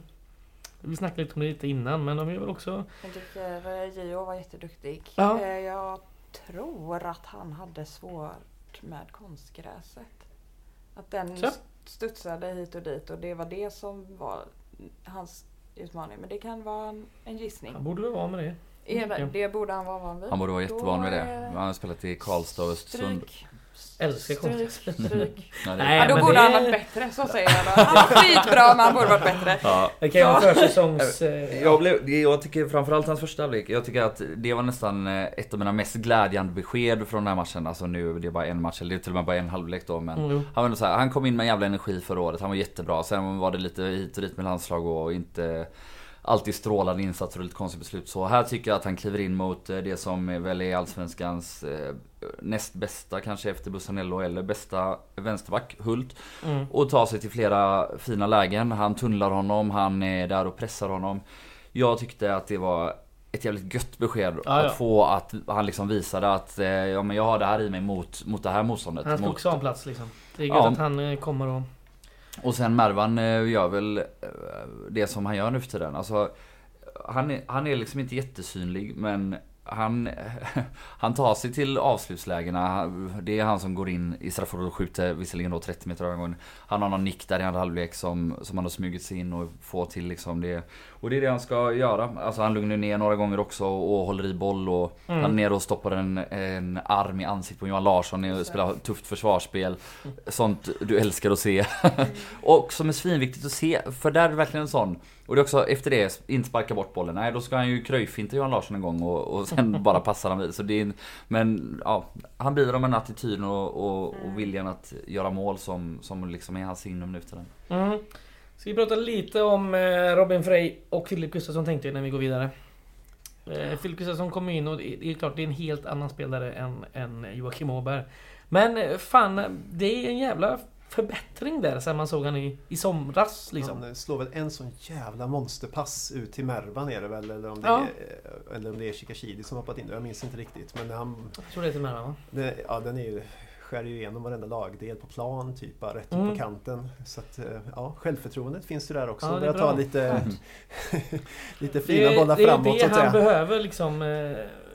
Vi snackade lite om det lite innan men de är väl också... Jag tycker eh, Gio var jätteduktig. Ja. Eh, Jag tror att han hade svårt med konstgräset. Att den Så. studsade hit och dit och det var det som var hans utmaning. Men det kan vara en, en gissning. Han borde väl vara med det. Det, borde han vara van vid. Han borde vara jättevan vid det. Han har spelat i Karlstad och Östersund. Älskar Stryk, konstgräs. Nej, Ja, då men borde det- han varit bättre, så säger jag då. Han var skitbra men han borde varit bättre. Ja, Det kan ju vara försäsongs... Jag, blev, jag tycker framförallt hans första halvlek, jag tycker att det var nästan eh, ett av mina mest glädjande besked från den här matchen. Alltså nu, det är bara en match, eller det är till och med bara en halvlek då men Mm, han, var så här, han kom in med en jävla energi förra året, han var jättebra. Sen var det lite hit och dit med landslag och inte alltid strålande insatser och lite konstiga beslut. Så här tycker jag att han kliver in mot eh, det som väl är Allsvenskans eh, näst bästa kanske efter Bussanello eller bästa vänsterback, Hult. Mm. Och tar sig till flera fina lägen. Han tunnlar honom, han är där och pressar honom. Jag tyckte att det var ett jävligt gött besked Ja, att ja. få att han liksom visade att eh, ja, men jag har det här i mig mot, mot det här motståndet. Han ska mot, också ha en plats liksom. Det är gött Ja. att han kommer och och sen Mervan eh, gör väl eh, det som han gör nu för tiden. Alltså, han, är, han är liksom inte jättesynlig men han, [LAUGHS] han tar sig till avslutslägena. Det är han som går in i straffområdet och skjuter visserligen då 30 meter gången. Han har någon nick där i andra halvlek som, som han har smugit sig in och får till liksom det. Och det är det han ska göra. Alltså han lugnar ner några gånger också och håller i boll och Mm. han är nere och stoppar en, en arm i ansiktet på Johan Larsson och spelar tufft försvarsspel. Sånt du älskar att se. [LAUGHS] och som är svinviktigt att se, för där är det verkligen en sån. Och det är också efter det, inte sparka bort bollen. Nej, då ska han ju kröjfinta Johan Larsson en gång och, och sen [LAUGHS] bara passar han vid. Så det är, en- men ja, han bidrar med den attityden och, och, och viljan att göra mål som, som liksom är hans signum nu för tiden. Mm. Ska vi prata lite om eh, Robin Frey och Filip Gustafsson tänkte jag när vi går vidare. Eh, Filip Gustafsson kommer in och det det är klart det är en helt annan spelare än, än Joakim Åberg. Men eh, fan, det är en jävla förbättring där sen man såg han i, i somras liksom. Han slår väl en sån jävla monsterpass ut till Mervan är det väl? Eller om det, Ja. är, eller om det är Shikashidi som hoppat in. Jag minns inte riktigt. Men han, Jag tror det är till Mervan va? det, ja, den är ju, skär ju igenom varenda lagdel på plan, typ rätt Mm. på kanten. Så att, eh, ja, självförtroendet finns ju där också. Ja, det är bra. ta lite, [LAUGHS] lite Det, fina bollar det är framåt det att han säga. behöver liksom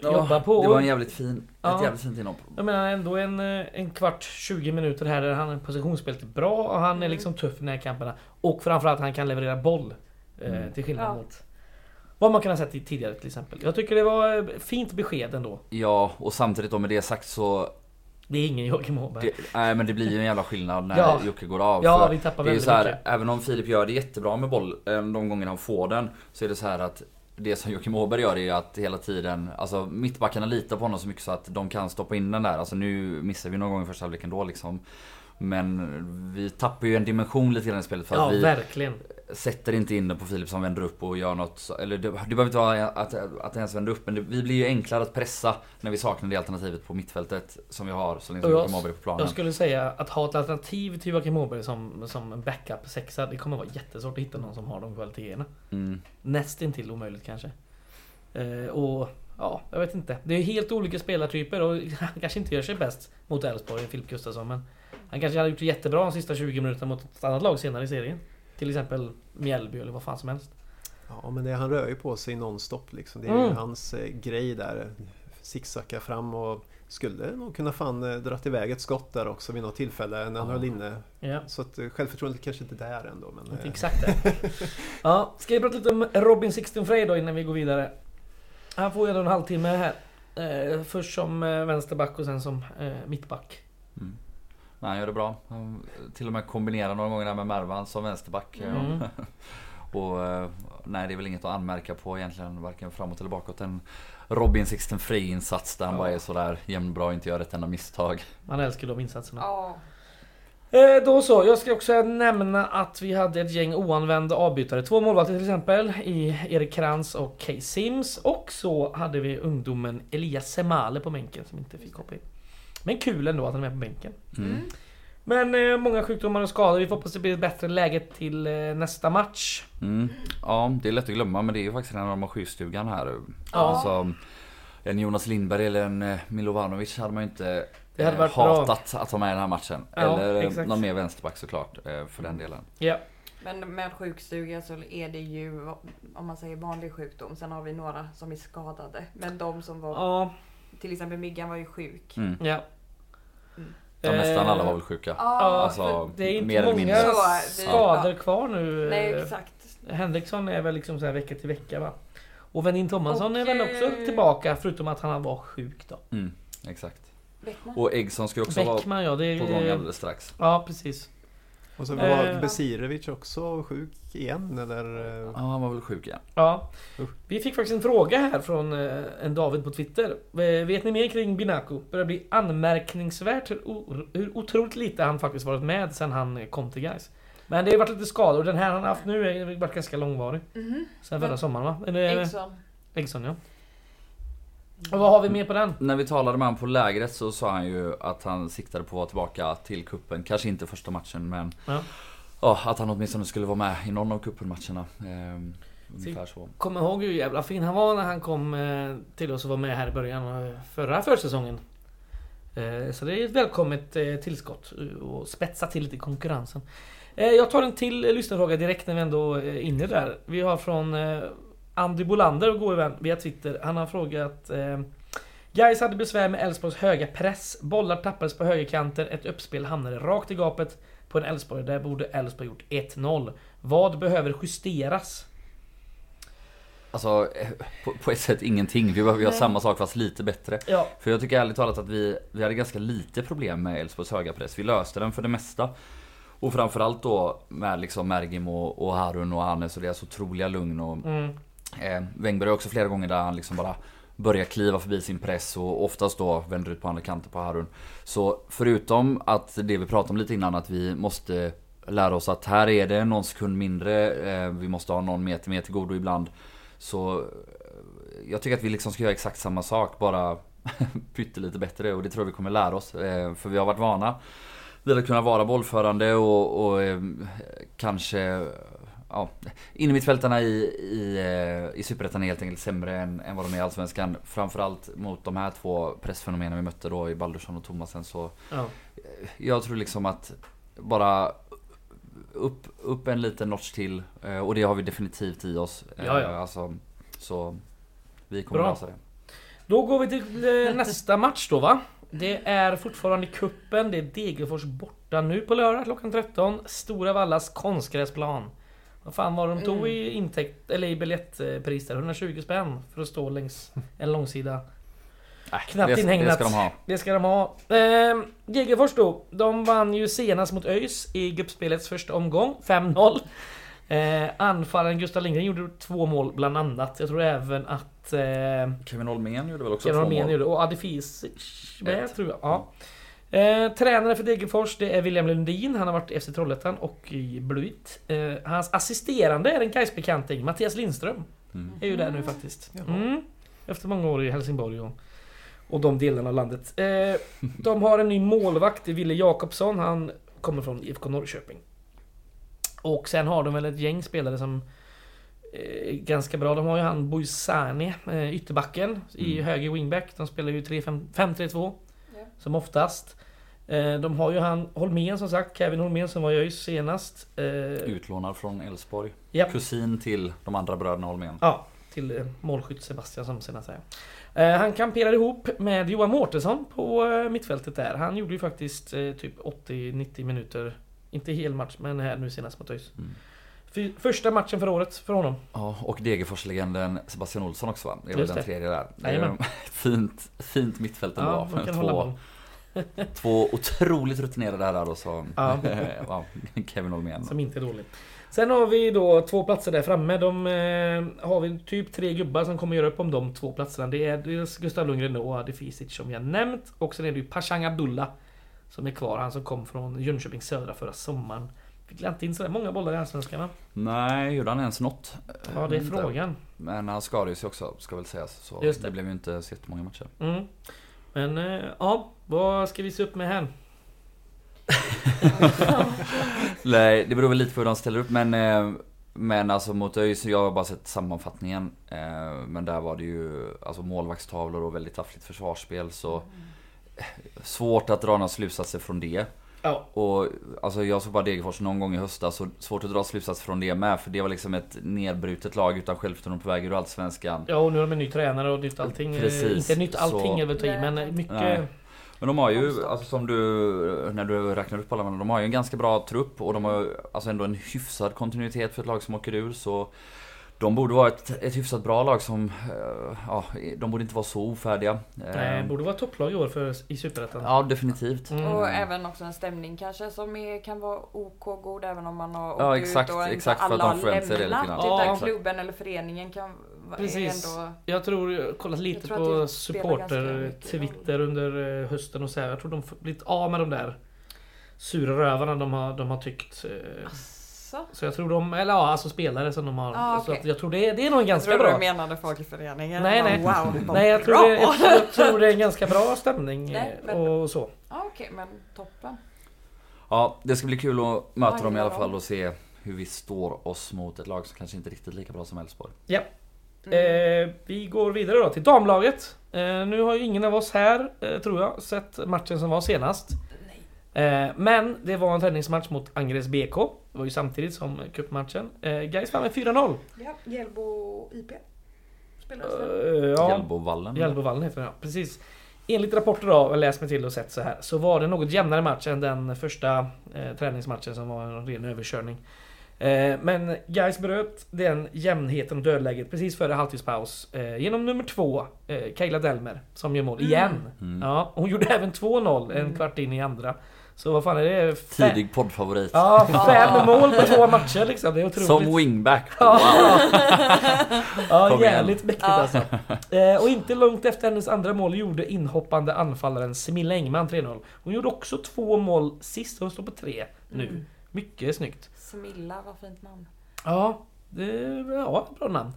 eh, jobba på. Det var en jävligt fin, Ja. ett jävligt fint inhopp. Jag menar ändå en, eh, en kvart, 20 minuter här där han är positionsspelet är bra och han är liksom tuff i närkamperna. Och framförallt han kan leverera boll. Eh, Mm. Till skillnad Ja. mot vad man kan ha sett i tidigare till exempel. Jag tycker det var eh, fint besked ändå. Ja, och samtidigt då med det sagt så Det är ingen Joakim Åberg. Nej men det blir ju en jävla skillnad när Ja. Jocke går av. Ja, vi tappar det är ju väldigt så här, mycket. även om Filip gör det jättebra med boll de gånger han får den. Så är det så här att det som Joakim Åberg gör är att hela tiden, alltså mittbackarna litar på honom så mycket så att de kan stoppa in den där. Alltså nu missar vi någon gång i första halvlek ändå liksom. Men vi tappar ju en dimension lite grann i spelet för att Ja, vi verkligen. sätter inte in den på Filip som vänder upp och gör något. Eller det, det behöver inte vara att, att det ens vänder upp men det, vi blir ju enklare att pressa när vi saknar det alternativet på mittfältet som vi har så länge som Joakim Åberg är på planen. Jag skulle säga att ha ett alternativ till Joakim Åberg som, som backup sexa, det kommer vara jättesvårt att hitta någon som har de kvaliteterna. Mm. Nästintill omöjligt kanske. Eh, och ja, jag vet inte. Det är helt olika spelartyper och [LAUGHS] han kanske inte gör sig bäst mot Elfsborg, Filip Gustafsson. Men han kanske hade gjort det jättebra de sista 20 minuterna mot ett annat lag senare i serien. Till exempel Mjällby eller vad fan som helst. Ja, men det, han rör ju på sig nonstop liksom. Det är ju Mm. hans eh, grej där. Zigzacka fram och skulle nog kunna fan eh, dra iväg ett skott där också vid något tillfälle när han Ja. höll inne. Ja, Så att eh, självförtroendet kanske inte är där ändå. Men, inte eh, exakt det. [LAUGHS] Ja, ska vi prata lite om Robin Sixten Frey då innan vi går vidare? Han får ju ändå en halvtimme här. Eh, först som eh, vänsterback och sen som eh, mittback. Mm. Nej, han gör det bra. Han till och med kombinerar några gånger där med Mervan som vänsterback. Mm. [LAUGHS] och eh, nej, det är väl inget att anmärka på egentligen, varken framåt eller bakåt. En Robin Sixten Frey insats där han Ja. bara är sådär jämnbra och inte gör ett enda misstag. Man älskar de insatserna. Ja. Eh, då så, jag ska också nämna att vi hade ett gäng oanvända avbytare. Två målvakter till exempel i Erik Krantz och Kay Sims. Och så hade vi ungdomen Elias Semale på bänken som inte fick hoppa in. Men kul ändå att han är med på bänken. Mm. Mm. Men eh, många sjukdomar och skador. Vi får hoppas det blir ett bättre läge till eh, nästa match. Mm. Ja, det är lätt att glömma men det är ju faktiskt en av de sjukstugan här. Ja. Alltså, en Jonas Lindberg eller en eh, Milovanovic hade man ju inte Det hade eh, varit bra. hatat att ha med i den här matchen. Ja, eller eh, exakt. någon mer vänsterback såklart för den delen. Ja. Men med sjukstuga så är det ju om man säger vanlig sjukdom. Sen har vi några som är skadade. Men de som var, Ja. till exempel Miggan var ju sjuk. Mm. ja. Ja, nästan alla var väl sjuka. Ja, Alltså, Det är inte många skador kvar nu. nej exakt. Henriksson är väl liksom så här vecka till vecka va? Och Venin Tomasson Och, är väl också eh, tillbaka förutom att han var sjuk då. Mm, exakt. Beckman. Och Eggson ska ju också vara Bäckman ja, det är... på gång alldeles strax. Ja precis. Och så var Eh. Besirevic också sjuk igen eller? Ja, han var väl sjuk igen. Ja. Vi fick faktiskt en fråga här från eh, en David på Twitter. Eh, Vet ni mer kring Binaco? Börjar bli anmärkningsvärt hur, otroligt lite han faktiskt varit med sen han kom till guys. Men det har varit lite skador och den här han har haft nu har varit ganska långvarig. Mhm. Sen förra sommaren va? Eggson. Eggson ja. Och vad har vi mer på den? När vi talade med honom på lägret så sa han ju att han siktade på att vara tillbaka till kuppen. Kanske inte första matchen men Ja. ja, att han åtminstone skulle vara med i någon av kuppenmatcherna. Ehm, ungefär så. Kommer ihåg hur jävla fin han var när han kom eh, till oss och var med här i början av förra försäsongen. Eh, Så det är ett välkommet eh, tillskott och spetsa till lite konkurrensen. Jag tar en till lyssnarfråga direkt när vi ändå är inne där. Vi har från Andy Bolander, och god vän, via Twitter. Han har frågat... Eh, Gais hade besvär med Elfsborgs höga press. Bollar tappades på högerkanten. Ett uppspel hamnade rakt i gapet på en Elfsborg. Där borde Elfsborg gjort 1-0. Vad behöver justeras? Alltså, eh, på, på ett sätt ingenting. Vi behöver göra samma sak fast lite bättre. Ja, För jag tycker ärligt talat att vi, vi hade ganska lite problem med Elfsborgs höga press. Vi löste den för det mesta. Och framförallt då med liksom Mergim och, och Harun och Hannes och deras otroliga lugn och mm, eh, Wängberg har också flera gånger där han liksom bara börjar kliva förbi sin press och oftast då vänder ut på andra kanten på Harun. Så förutom att det vi pratade om lite innan att vi måste lära oss att här är det någon sekund mindre, eh, vi måste ha någon meter mer till godo ibland. Så eh, jag tycker att vi liksom ska göra exakt samma sak bara [LAUGHS] pyttelite bättre och det tror jag vi kommer lära oss. Eh, för vi har varit vana vid att kunna vara bollförande och, och eh, kanske Ja, innermittfältarna i, i, eh, i Superettan är helt enkelt sämre än, än vad de är i Allsvenskan. Framförallt mot de här två pressfenomenen vi mötte då i Baldursson och Thomasen så ja. Jag tror liksom att bara upp, upp en liten notch till eh, och det har vi definitivt i oss. Eh, Ja, ja. Alltså, så vi kommer Bra. lösa det. Då går vi till eh, [LAUGHS] nästa match då va? Det är fortfarande kuppen. det är Degerfors borta nu på lördag klockan 13. Stora Vallas konstgräsplan. Vad fan var de tog Mm. i intäkt, eller i biljettpris där? 120 spänn för att stå längs en långsida. Äh, Knappt det, inhägnat. Det ska de ha. Det ska de ha. Eh, Degerfors då, de vann ju senast mot ÖIS i gruppspelets första omgång, 5-0. Eh, anfallaren Gustav Lindgren gjorde två mål bland annat. Jag tror även att eh, Kevin Holmén gjorde väl också Kevin två Holmén mål. gjorde och Adifisic med Ett. tror jag. Ja. Eh, tränare för Degerfors det är William Lundin. Han har varit i FC Trollhättan och i Blåvitt. Eh, hans assisterande är en Gais-bekanting, Mattias Lindström. Mm. Är ju där nu faktiskt. Mm. Efter många år i Helsingborg och, och de delarna av landet. Eh, de har en ny målvakt, Ville Jakobsson. Han kommer från IFK Norrköping. Och sen har de väl ett gäng spelare som är ganska bra. De har ju han Boisani, eh, ytterbacken, i Mm. höger wingback. De spelar ju 3-5 5-3-2. Ja. Som oftast. Eh, de har ju han Holmén som sagt, Kevin Holmén som var i ÖIS senast. Eh, Utlånad från Elfsborg. Japp. Kusin till de andra bröderna Holmén. Ja, till eh, målskytt Sebastian som senast. Eh, han kamperade ihop med Johan Mårtensson på mittfältet där. Han gjorde ju faktiskt typ 80-90 minuter. Inte hel match, men här nu senast mot ÖIS. Mm. Första matchen för året för honom. Ja, och Degerfors-legenden Sebastian Olsson också va? Det är väl den tredje där. Det är Jajamän. [LAUGHS] fint, fint mittfält ändå. Ja, två. [LAUGHS] två otroligt rutinerade herrar och så Ja. [LAUGHS] ja, Kevin Holmén. Som inte är dålig. Sen har vi då två platser där framme. De eh, har vi typ tre gubbar som kommer göra upp om de två platserna. Det är dels Gustav Lundgren och Adifisic som jag nämnt. Och sen är det ju Pashang Abdullah. Som är kvar. Han som kom från Jönköping Södra förra sommaren. Fick inte in sådär många bollar i Allsvenskan va? Nej, gjorde han ens något? Ja det är frågan. Men han skadade sig också, ska väl sägas. Så det. det. blev ju inte så jättemånga matcher. Mm. Men eh, ja, vad ska vi se upp med här? [LAUGHS] Nej, det beror väl lite på hur de ställer upp men eh, Men alltså mot ÖIS, jag har bara sett sammanfattningen. Eh, Men där var det ju alltså målvaktstavlor och väldigt taffligt försvarsspel så eh, Svårt att dra några slutsatser från det Ja. Och alltså jag såg bara Degerfors någon gång i höstas så svårt att dra slutsatser från det med för det var liksom ett nedbrutet lag utan självförtroende på väg ur Allsvenskan Ja och nu har de en ny tränare och nytt allting. Precis, Inte nytt allting så- är väl ta i, men mycket... Nej. Men de har ju, alltså som du, när du räknar upp alla, de har ju en ganska bra trupp och de har alltså ändå en hyfsad kontinuitet för ett lag som åker ur så De borde vara ett, ett hyfsat bra lag som, eh, ja, de borde inte vara så ofärdiga. Nej, Eh, borde vara topplag i år för, i Superettan. Ja, definitivt. Mm. Och även också en stämning kanske som är, kan vara OK god även om man har åkt Ja, ut exakt, och inte exakt, för att alla de har sig det lite lämnat. Utan Ja, klubben eller föreningen kan Precis. ändå... Jag tror, kollat lite på det spelar ganska supporter mycket Twitter under eh, hösten och så här. Jag tror de får blivit av med de där sura rövarna de har, de har tyckt. eh, Så. Så jag tror de, eller ja, alltså spelare som de har. Ah, Så okej. att jag tror det, det är nog Jag ganska bra. du menade folk i föreningen. Nej, Jag nej. Wow, [LAUGHS] Nej jag tror, det, jag, tror- jag tror det är en ganska bra stämning Nej, eh, men- och så. Ja, Okej, men toppen. Ja, det ska bli kul att möta Ja, dem i alla ja. fall och se hur vi står oss mot ett lag som kanske inte är riktigt lika bra som Elfsborg. Mm. Eh, vi går vidare då till damlaget. Eh, nu har ju ingen av oss här, eh, tror jag, sett matchen som var senast. Nej. Eh, men det var en träningsmatch mot Angeres BK. Det var ju samtidigt som cupmatchen. Eh, Gais vann med 4-0. Ja, Hjällbo IP. Spelades Eh, ja, Hjällbovallen. Hjällbovallen heter den ja, precis. Enligt rapporter då, jag läst mig till och sett så här, så var det något jämnare match än den första eh, träningsmatchen som var en ren överkörning. Eh, men Gais bröt den jämnheten och dödläget precis före halvtidspaus eh, genom nummer två, eh, Kayla Delmer, som gör mål igen. Mm. Ja, hon gjorde även 2-0 en kvart in i andra. Så vad fan är det? Fem- Tidig poddfavorit. Ja, fem mål på två matcher liksom. Det är otroligt. Som wingback. Ja. Wow. [LAUGHS] Ja, jävligt mäktigt alltså. Eh, och inte långt efter hennes andra mål gjorde inhoppande anfallaren Semilla Engman 3-0. Hon gjorde också två mål sist, hon står på tre nu. Mm. Mycket snyggt. Smilla, vad fint namn. Ja, det ja, bra namn.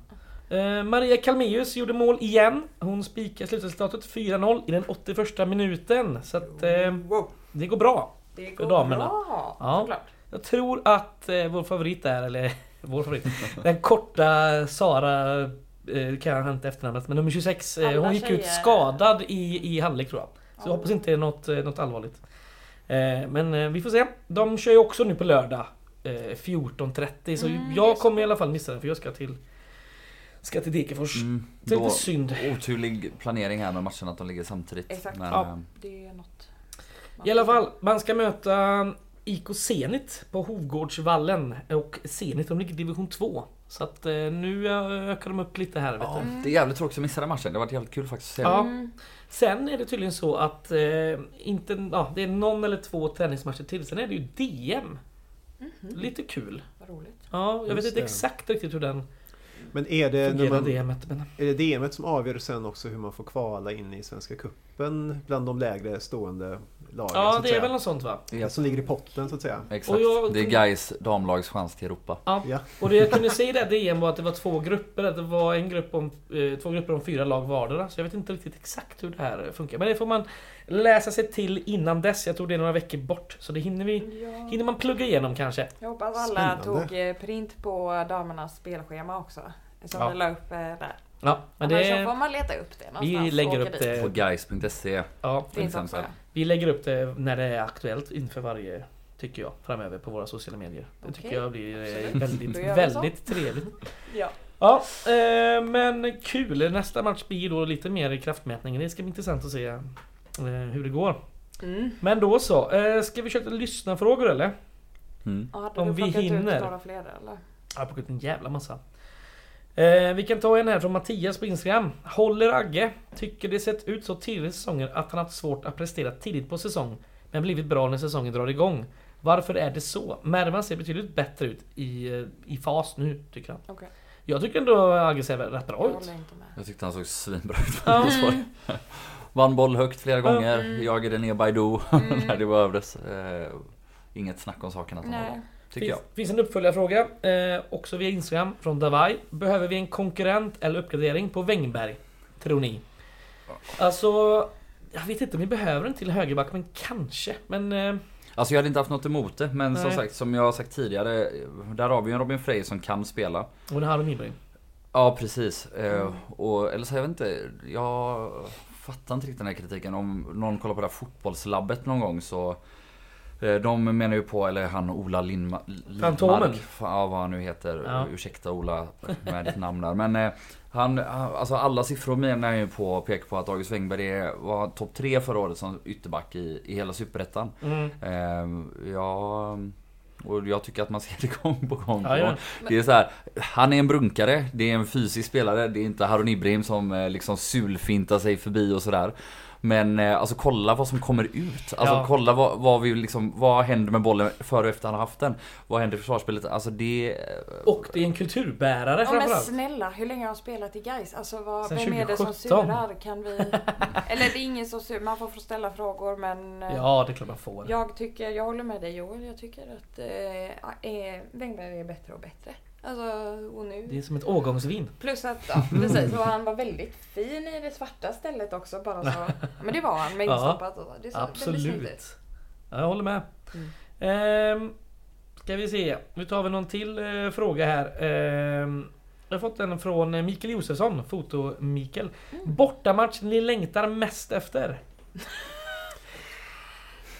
Eh, Maria Kalmeus gjorde mål igen. Hon spikade slutresultatet 4-0 i den 81 minuten. Så att eh, Wow. Det går bra. Det För damerna. bra, Ja. såklart. Jag tror att eh, vår favorit är, eller [LAUGHS] vår favorit, den korta Sara, eh, kan jag inte efternamnet, men nummer 26, eh, hon gick ut tjejer- jag i, i halvlek tror jag. Så jag Ja. hoppas inte det är något, eh, något allvarligt. Eh, men eh, vi får se. De kör ju också nu på lördag eh, 14.30 så Mm, jag kommer i alla fall missa den för jag ska till Ska till Degerfors. Mm, Det är lite synd. oturlig planering här med matcherna att de ligger samtidigt. Exakt. Men, Ja. Det är något. I alla fall, man ska möta IK Zenit på Hovgårdsvallen och Zenit de ligger i division 2. Så att eh, nu eh, ökar de upp lite här vet Ja, du. det är jävligt tråkigt att missa den matchen. Det har varit jävligt kul faktiskt att se. Ja. Mm. Sen är det tydligen så att eh, inte, ja, det är någon eller två träningsmatcher till. Sen är det ju DM. Mhm. Lite kul. Vad roligt. Ja, jag vet Just inte det. exakt riktigt hur den Men är det, när fungerar man, DMet. Men... är det DMet som avgör sen också hur man får kvala in i Svenska Cupen bland de lägre stående lagen? så Ja, att det är väl något sånt va? Ja, Som ligger i potten så att säga. Exakt. Och jag- Det är Gais damlags chans till Europa. Ja. Ja. Och det jag kunde [LAUGHS] se i det här DM var att det var två grupper. Att det var en grupp om, eh, två grupper om fyra lag vardera. Så jag vet inte riktigt exakt hur det här funkar. Men det får man läsa sig till innan dess. Jag tror det är några veckor bort. Så det hinner vi Ja. Hinner man plugga igenom kanske? Jag hoppas alla Spännande. tog eh, print på damernas spelschema också. Som Ja. vi la upp eh, där. Ja, men Annars så får det... man leta upp det någonstans. Vi lägger upp dit. På det... Gais.se. Ja, till exempel. vi lägger upp det när det är aktuellt inför varje Tycker jag, framöver på våra sociala medier. Det tycker Okej. jag blir eh, Absolut. väldigt, väldigt trevligt. [LAUGHS] Ja. Ja, eh, men kul. Nästa match blir då lite mer i kraftmätningen. Det ska bli intressant att se eh, hur det går. Mm. Men då så. Eh, ska vi köra lyssna frågor eller? Mm. Ja, Om du vi plockat hinner. ut några fler eller? Jag har plockat en jävla massa. Eh, vi kan ta en här från Mattias på Instagram. Håller Agge. Tycker det sett ut så tidigt i säsongen att han haft svårt att prestera tidigt på säsong. Men blivit bra när säsongen drar igång. Varför är det så? Mervan ser betydligt bättre ut i, eh, i fas nu, tycker han. Okej. Jag tycker ändå Agge ser rätt bra Jag ut. håller inte med. Jag tyckte han såg svinbra ut. Mm. Vann boll högt flera gånger. Mm. Jagade ner Baidu [LAUGHS] Mm. när det behövdes. Eh, inget snack om saken att han var Nej. bra. Tycker jag. Finns, finns en uppföljarfråga, eh, också via Instagram, från Davai. Behöver vi en konkurrent eller uppgradering på Wängberg? Tror ni? Alltså, jag vet inte om vi behöver en till högerback, men kanske. Men... Eh, Alltså jag hade inte haft något emot det men som Nej. sagt som jag har sagt tidigare Där har vi ju en Robin Frey som kan spela och det här har Ibrahim. Ja precis Mm. och, Eller så jag vet inte Jag fattar inte riktigt den här kritiken Om någon kollar på det här fotbollslabbet någon gång så De menar ju på, eller han Ola Lindma, Fantomen. Lindmark Ja vad han nu heter Ja. Ursäkta Ola med ditt namn där men eh, han, alltså alla siffror menar ju på pekar på att August Wengberg var topp tre förra året som ytterback i, i hela superettan Mm. Ehm, ja, och jag tycker att man ser det gång på gång. Ja, ja. Det är så här, han är en brunkare, det är en fysisk spelare, det är inte Harun Ibrahim som eh, liksom sulfintar sig förbi och sådär. Men eh, alltså kolla vad som kommer ut. Alltså Ja. kolla vad, vad vi liksom, vad händer med bollen före och efter han har haft den. Vad händer i försvarsspelet? Alltså det... Och det är en kulturbärare Ja, men framförallt. snälla, hur länge har han spelat i Gais? Alltså vad, Sen vem är det som 2017? surar? Kan vi... [LAUGHS] Eller det är ingen som surar, man får få ställa frågor men... eh, Ja, det är klart man får. Jag tycker, jag håller med dig Joel, jag tycker att eh, eh, Wängberg är bättre och bättre. Alltså, och nu... Det är som ett årgångsvin. Plus att, ja [LAUGHS] precis, och han var väldigt fin i det svarta stället också bara så. [LAUGHS] Men det var han med Ja, instoppat så. Det ut. Absolut. Ja, jag håller med. Mm. Ehm, ska vi se. Nu tar vi någon till eh, fråga här. Ehm, jag har fått en från Mikael Josefsson, foto-Mikael. Mm. Bortamatch ni längtar mest efter? [LAUGHS]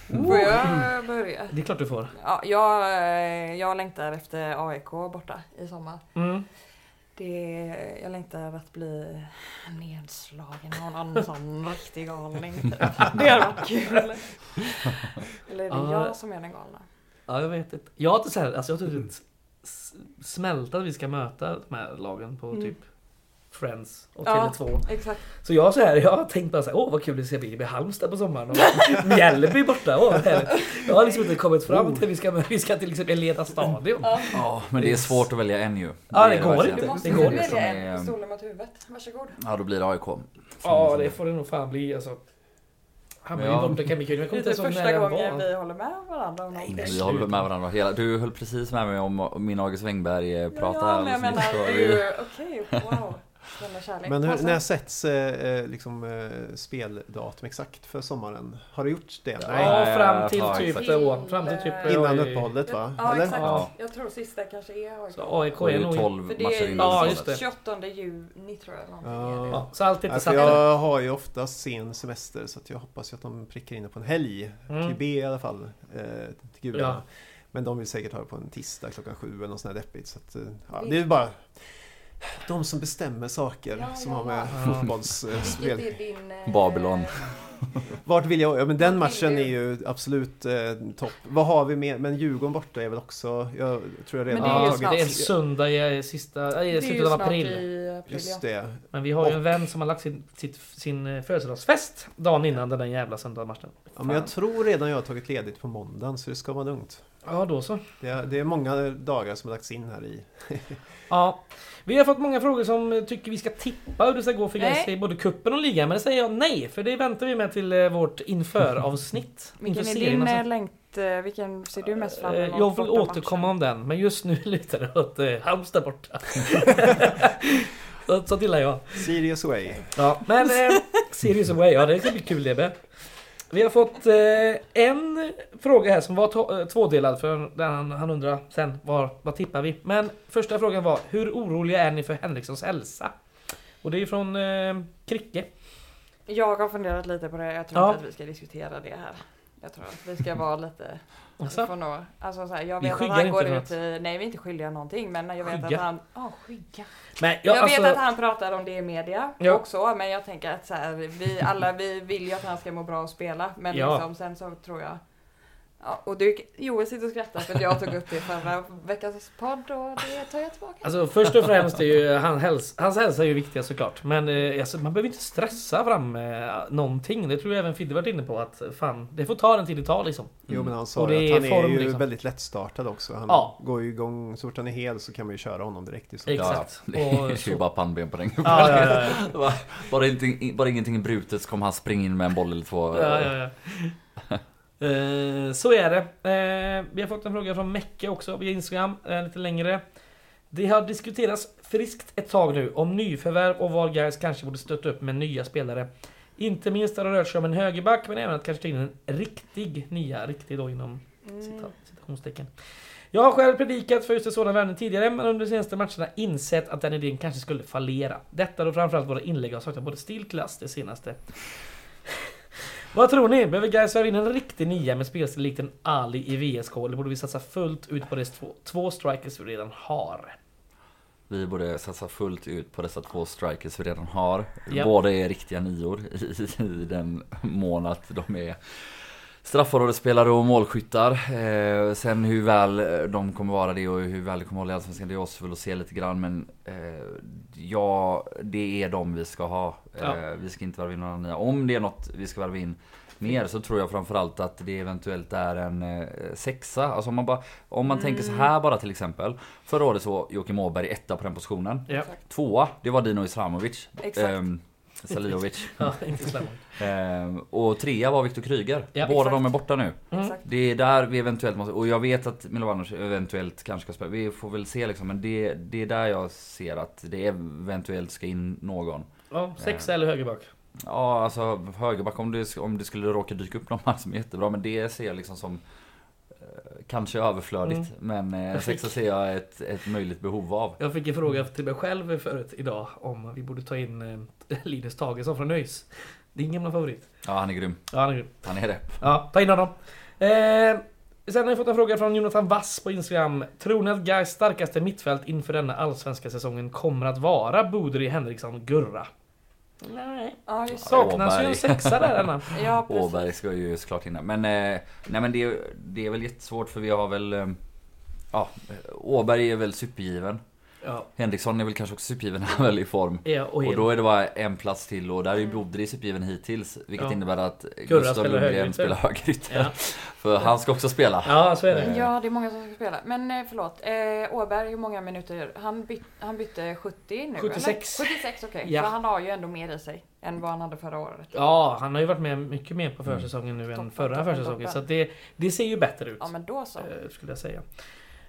Får jag börja? Det är klart du får. Ja, jag, eh, jag längtar efter AIK borta i sommar. Mm. Det, jag längtar att bli nedslagen av någon [LAUGHS] sån riktig galning. [LAUGHS] Det hade varit kul. Eller är det Ja. jag som är den galna? Ja, jag vet inte. Jag har inte så här, alltså jag har typ smält att vi ska möta de här lagen på Mm. typ Friends och Ja. Tele2. Exakt. Så jag, så här, jag har tänkt bara så här, åh vad kul det ska bli. Det blir Halmstad på sommaren och [LAUGHS] Mjällby borta. Åh, jag har liksom inte kommit fram till att vi ska, vi ska till exempel leda stadion. Ja. Ja, men det är svårt att välja en ju. Ja, det är går inte. Du Det måste går inte. som välja är- en stolen mot huvudet. Varsågod. Ja, då blir det AIK. Ja, det får det nog fan bli alltså. Hammarby Ja. borta kan bli kul. Jag kommer Det inte är ens ihåg första när det gången var. vi håller med varandra om Nej, vi håller med varandra hela. Du höll precis med mig om min August Wengberg-prata ja, här men jag menar, det är okej, wow. Men hur, när sätts eh, eh, liksom, eh, speldatum exakt för sommaren? Har du gjort det? Ja, Nej, fram till ja, typ då. Fram till typ... Till- Innan uppehållet va? Ja, Eller? exakt. Ja. Jag tror sista kanske är AIK. Så AIK är nog... 12 För det matcher är innan. Ja, ju just det. 28 juni tror jag. Ja. Ja, så allt är inte Ja, än. jag har ju oftast sen semester så att jag hoppas ju att de prickar in det på en helg. Mm. Till B i alla fall. Eh, till gudarna. Ja. Men de vill säkert ha det på en tisdag klockan sju eller något sånt där deppigt. Så att, eh, ja, det är bara de som bestämmer saker Ja, som ja, har med ja. fotbollsspel. Är din... eh, Babylon. [LAUGHS] Vart vill jag? Ja men den matchen är ju absolut eh, topp. Vad har vi mer? Men Djurgården borta är väl också, jag tror jag redan Men det är snart. det är söndag i sista, i Det är ju slutet av april. i april Just ja. det. Men vi har ju en vän som har lagt sin, sitt, sin eh, födelsedagsfest dagen innan den där jävla söndagsmatchen. Ja, men jag tror redan jag har tagit ledigt på måndagen så det ska vara lugnt. Ja, då så. Det är, det är många dagar som har lagts in här i. [LAUGHS] Ja. Vi har fått många frågor som eh, tycker vi ska tippa hur det ska gå för. Gais i både kuppen och ligan. Men det säger jag nej, för det väntar vi med till eh, vårt inför-avsnitt. [LAUGHS] Vilken inför är din alltså. eh, längt... eh, Vilken ser du mest fram emot? Jag vill återkomma matchen? om den, men just nu [LAUGHS] lutar det åt eh, Halmstad borta. [LAUGHS] så, så gillar jag. Sirius Way. Ja, men eh, Sirius Away, ja det ska bli kul Lebe. Vi har fått eh, en fråga här som var tvådelad för där han, han undrar sen var, vad tippar vi? Men första frågan var hur oroliga är ni för Henrikssons hälsa? Och det är från eh, Kricke. Jag har funderat lite på det. Jag tror Ja. inte att vi ska diskutera det här. Jag tror att vi ska vara lite... [LAUGHS] Alltså? Nog, alltså så här, jag Vi vet att han inte går ut i... Nej vi är inte skyldiga någonting men jag vet Skygga? att han... Ja, skygga. Men Jag jag, alltså, vet att han pratar om det i media Ja. också men jag tänker att så här, vi alla vi vill ju att han ska må bra och spela men Ja. liksom, sen så tror jag Ja, och du, Joel sitter och skrattar för att jag tog upp det i förra veckans podd och det tar jag tillbaka. Alltså först och främst är ju han häls hans hälsa är ju viktig såklart. Men eh, alltså, man behöver inte stressa fram eh, någonting. Det tror jag även Fidde varit inne på att fan, det får ta den tid det tar liksom. Jo men han sa Och det att han är form, ju liksom. väldigt lättstartad också. Han Ja. går ju igång, så fort han är hel så kan man ju köra honom direkt i så. Exakt. Ja, det är Och [LAUGHS] ju så- bara pannben på den Ja, ja, ja, ja. bara, [LAUGHS] bara, ingenting, bara ingenting brutet så kommer han springa in med en boll eller två. Eh, så är det. Eh, vi har fått en fråga från Mecke också via Instagram, eh, lite längre. Det har diskuterats friskt ett tag nu om nyförvärv och var guys kanske borde stötta upp med nya spelare. Inte minst har det rört sig om en högerback men även att kanske ta in en riktig nia, riktig då inom Mm. cita- citationstecken. Jag har själv predikat för just en sådan värvning tidigare men under de senaste matcherna insett att den idén kanske skulle fallera. Detta då framförallt våra inlägg har saknat både stil klass det senaste. Vad tror ni? Behöver Gais in en riktig nia med spelstil likt en Ali i VSK eller borde vi satsa fullt ut på de två, två strikers vi redan har? Vi borde satsa fullt ut på dessa två strikers vi redan har. Ja. Båda är riktiga nior i, i den mån att de är straffområdesspelare och målskyttar. Eh, sen hur väl de kommer vara det och hur väl det kommer hålla i Allsvenskan, det är oss väl att se lite grann. Men eh, ja, det är de vi ska ha. Eh, Ja. Vi ska inte värva in några nya. Om det är något vi ska värva in mer så tror jag framförallt att det eventuellt är en eh, sexa. Alltså om man, bara, om man tänker så här bara till exempel. Förra året så Joakim Åberg etta på den positionen. Ja, Tvåa, det var Dino Islamovic. Exakt. Ehm, Salihovic. [LAUGHS] ja inte. Ehm, och trea var Viktor Kryger. Ja, Båda exakt. de är borta nu. Mm. Exakt. Det är där vi eventuellt måste, och jag vet att Milovanovic eventuellt kanske ska spela. Vi får väl se liksom, men det, det är där jag ser att det eventuellt ska in någon. Ja, sexa eller högerback. Ja, alltså högerback om det, om det skulle råka dyka upp någon man som är jättebra, men det ser jag liksom som kanske överflödigt. Mm. Men eh, sexa ser jag ett, ett möjligt behov av. Jag fick en fråga till mig själv förut idag om vi borde ta in eh, [LAUGHS] Linus Tagesson från ÖIS. Din gamla favorit. Ja, han är grym. Ja, han är grym. Han är det. Ja, ta in honom. Eh, sen har jag fått en fråga från Jonathan Wass på Instagram. Tror ni att Gais starkaste mittfält inför denna allsvenska säsongen kommer att vara Bodri, Henriksson, Gurra? Nej. Ja, just det. Saknas ju en Åberg. sexa där Anna. [LAUGHS] Ja, precis. Åberg ska ju såklart in där. Men, eh, nej, men det, är- det är väl jättesvårt för vi har väl... Eh, ja, Åberg är väl supergiven. Ja, Henriksson är väl kanske också supergiven, [LAUGHS] han är väl i form. ja och, Och då är det bara en plats till och där är ju Bodri supergiven hittills. Vilket Ja. innebär att Gurra Gustav spelar Lundgren spelar högerytter. Ja. [LAUGHS] För han ska också spela. ja, så är det. Ja, det är många som ska spela. Men eh, förlåt, eh, Åberg, hur många minuter? Han, byt, han bytte 70 nu 76. eller? 76, okej. Ja. Så han har ju ändå mer i sig än vad han hade förra året. Ja, han har ju varit med mycket mer på försäsongen nu än Toppen, förra toppen, försäsongen. toppen. Så att det, det ser ju bättre ut. Ja, men då så. eh, skulle jag säga.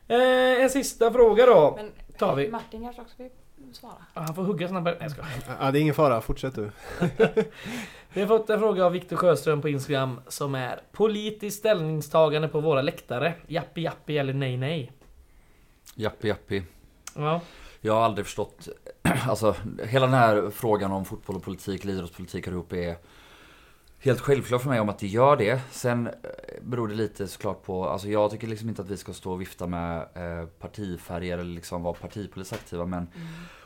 Eh, en sista fråga då. Men tar vi. Martin kanske också vill svara? Ja, Han får hugga snabbare. Nej, jag skojar. Ja, det är ingen fara, fortsätt du. [LAUGHS] Vi har fått en fråga av Viktor Sjöström på Instagram som är Politiskt ställningstagande på våra läktare. Jappi jappi eller nej nej? Jappi jappi. Ja, Jag har aldrig förstått, [CLEARS THROAT] alltså hela den här frågan om fotboll och politik, eller idrottspolitik här ihop är helt självklart för mig om att det gör det. Sen eh, beror det lite såklart på, alltså jag tycker liksom inte att vi ska stå och vifta med eh, partifärger eller liksom vara partipolitiskt aktiva men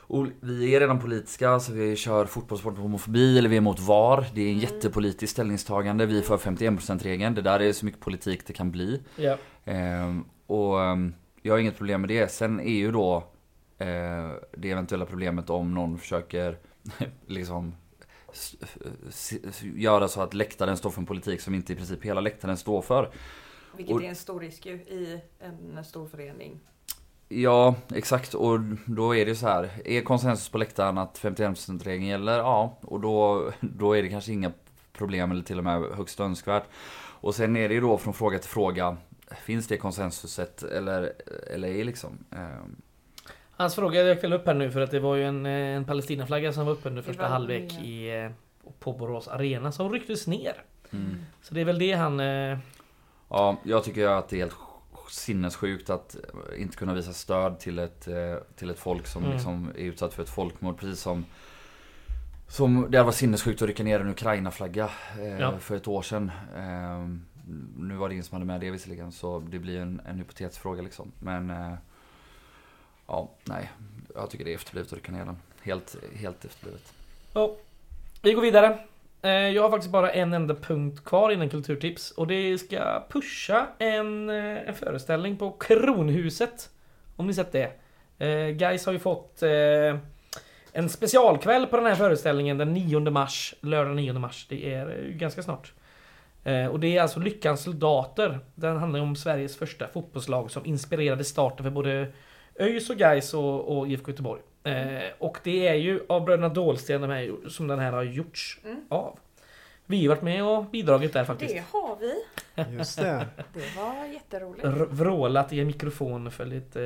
och vi är redan politiska, så vi kör fotbollssport mot homofobi eller vi är emot VAR. Det är en jättepolitiskt ställningstagande. Vi är för 51%-regeln. Det där är så mycket politik det kan bli. ja. Ehm, och ehm, jag har inget problem med det. Sen är ju då eh, det eventuella problemet om någon försöker [LAUGHS] liksom göra så att läktaren står för en politik som inte i princip hela läktaren står för. Vilket Och- är en stor risk ju i en stor förening. Ja, exakt. Och då är det så här. Är konsensus på läktaren att 51%-regeln gäller? Ja. Och då, då är det kanske inga problem eller till och med högst önskvärt. Och sen är det ju då från fråga till fråga. Finns det konsensuset eller, eller är liksom? ehm, Hans fråga dök väl upp här nu för att det var ju en, eh, en Palestinaflagga som var uppe under första halvlek i, eh, på Borås Arena som rycktes ner. mm. Så det är väl det han... eh, Ja, jag tycker att det är helt sinnessjukt att inte kunna visa stöd till ett, till ett folk som Mm. liksom är utsatt för ett folkmord. Precis som som det var sinnessjukt att rycka ner en Ukraina-flagga eh, Ja. för ett år sedan. Eh, nu var det ingen som hade med det visserligen så det blir en, en hypotetisk fråga liksom. Men eh, ja, nej. Jag tycker det är efterblivet ur kanelen. Helt, helt efterblivet. Ja, vi går vidare. Eh, jag har faktiskt bara en enda punkt kvar innan kulturtips och det ska pusha en, eh, en föreställning på Kronhuset. Om ni sett det. Eh, guys har ju fått en specialkväll på den här föreställningen den 9 mars. Lördag 9 mars. Det är ganska snart. Och det är alltså Lyckans soldater. Den handlar om Sveriges första fotbollslag som inspirerade starten för både ÖIS och Gais och, och IFK Göteborg. Eh, och det är ju av bröderna Dahlsten de här, som den här har gjorts Mm. av. Vi har varit med och bidragit där faktiskt. Det har vi. Just det. [LAUGHS] Det var jätteroligt. R- vrålat i en mikrofon för lite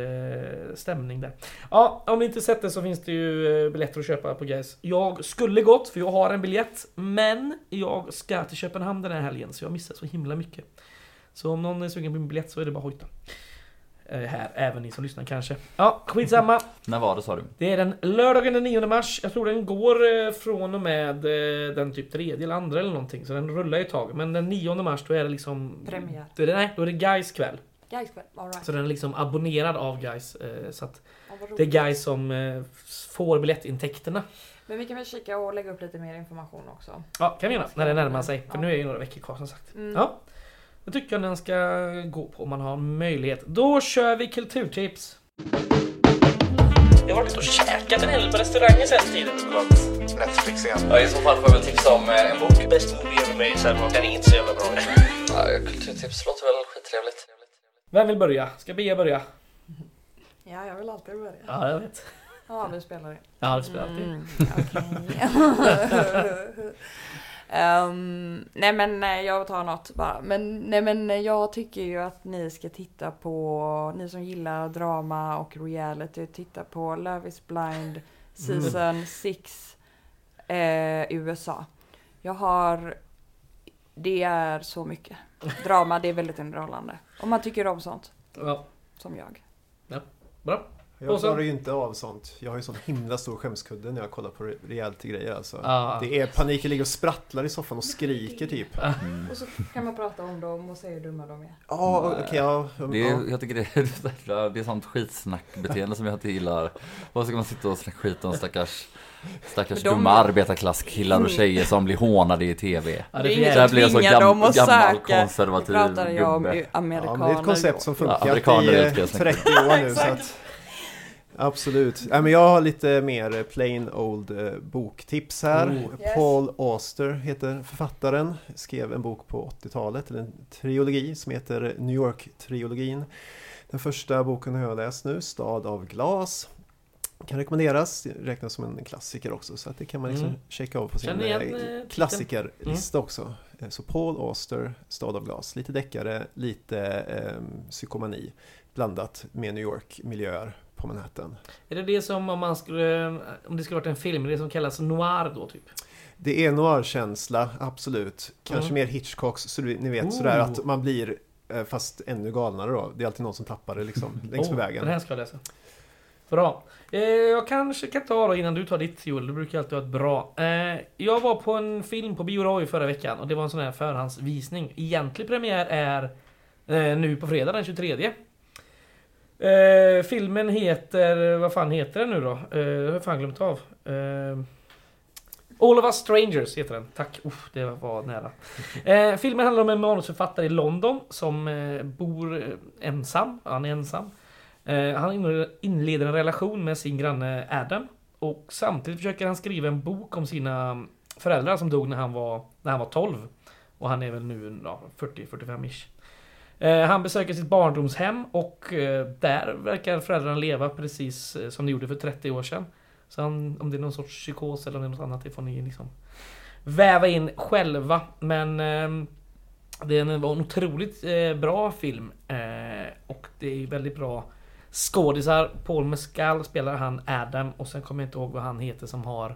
eh, stämning där. Ja, om ni inte sett det så finns det ju eh, biljetter att köpa på Gais. Jag skulle gått för jag har en biljett. Men jag ska till Köpenhamn den här helgen så jag missar så himla mycket. Så om någon är sugen på min biljett så är det bara att hojta. Eh, här, även ni som lyssnar kanske. Ja, skitsamma. När var det sa du? Det är den lördagen den 9 mars. Jag tror den går eh, från och med eh, den typ tredje eller andra eller någonting. Så den rullar ett tag. Men den 9 mars då är det liksom... Premiär. Då är det, nej, då är det Guys kväll. Guys kväll, all right. Så den är liksom abonnerad av Guys. Så att Ja, det är. Guys som får biljettintäkterna. Men vi kan väl kika och lägga upp lite mer information också. Ja, kan vi göra. När det närmar sig. För Ja. nu är det några veckor kvar som sagt. Mm. Ja. Det tycker jag den ska gå på om man har möjlighet. Då kör vi kulturtips. Jag har varit och käkat en hel på restauranger sen tiden. Netflix igen. Ja, i så fall får jag väl tipsa om eh, en bok. Bäst movie ever made, sen den är inte så jävla bra. Ja, kulturtips låter väl skittrevligt. Vem vill börja? Ska Bea börja? Ja, jag vill alltid börja. Ja, jag vet. Ja, vi spelar det. Ja, det spelar alltid. Mm, okej. [LAUGHS] [LAUGHS] Ehm, nej men eh, jag tar något bara. Men, nej men eh, jag tycker ju att ni ska titta på, ni som gillar drama och reality, titta på Love is blind season 6 eh, USA. Jag har Det är så mycket. Drama, det är väldigt underhållande. Om man tycker om sånt, Ja, som jag. bra. Jag Och så- klarar ju inte av sånt. Jag har ju sån himla stor skämskudde när jag kollar på re- reality-grejer alltså. Ja. Det är panik, jag ligger och sprattlar i soffan och skriker typ. Mm. Och så kan man prata om dem och säga hur dumma de är. Ja, okej, ja. Det ja. är, jag tycker det är, [LAUGHS] det är sånt skitsnackbeteende som jag inte gillar. Vad ska man sitta och snacka skit om stackars Stackars de- dumma arbetarklasskillar och tjejer som blir hånade i TV. Ja, det är jävligt. blir jag så gam, gammal söka. konservativ Nu pratar jag om gubbe. amerikaner. Ja, det är ett koncept som funkat amerikaner i älskar eh, jag 30 år nu. så att, absolut. Ja, men jag har lite mer plain old eh, boktips här. Oh. Yes. Paul Auster heter författaren. Skrev en bok på 80-talet, eller en trilogi som heter New York-trilogin. Den första boken har jag läst nu, Stad av glas. Kan rekommenderas, räknas som en klassiker också så att det kan man liksom Mm. checka av på sin igen, eh, eh, titeln. Mm. klassikerlista också. Så Paul Auster, Stad av glas, lite deckare, lite eh, psykomani blandat med New York-miljöer på Manhattan. Är det det som om man skulle... Om det skulle varit en film, det som kallas noir då typ? Det är noir-känsla, absolut. Kanske Mm. mer Hitchcocks, så ni vet Oh. sådär att man blir eh, fast ännu galnare då. Det är alltid någon som tappar det liksom [LAUGHS] längs med Oh, vägen. Den här ska jag läsa. Bra. Eh, jag kanske kan ta då innan du tar ditt Joel, du brukar alltid ha ett bra. Eh, jag var på en film på Bio Roy förra veckan och det var en sån här förhandsvisning. Egentlig premiär är eh, nu på fredag den 23. Eh, filmen heter, vad fan heter den nu då? Eh, det har jag fan glömt av. Eh, All of us strangers heter den. Tack, Uff, det var nära. [LAUGHS] Eh, filmen handlar om en manusförfattare i London som eh, bor eh, ensam. Han är ensam. Eh, han inleder- en relation med sin granne Adam. Och samtidigt försöker han skriva en bok om sina föräldrar som dog när han var, när han var 12. Och han är väl nu ja, 40-45-ish. Eh, han besöker sitt barndomshem och eh, där verkar föräldrarna leva precis eh, som de gjorde för 30 år sedan. Så han, om det är någon sorts psykos eller om det är något annat, det får ni liksom väva in själva. Men ehm, det var en otroligt bra film. Och det är väldigt bra skådisar. Paul Mescal spelar han Adam och sen kommer jag inte ihåg vad han heter som har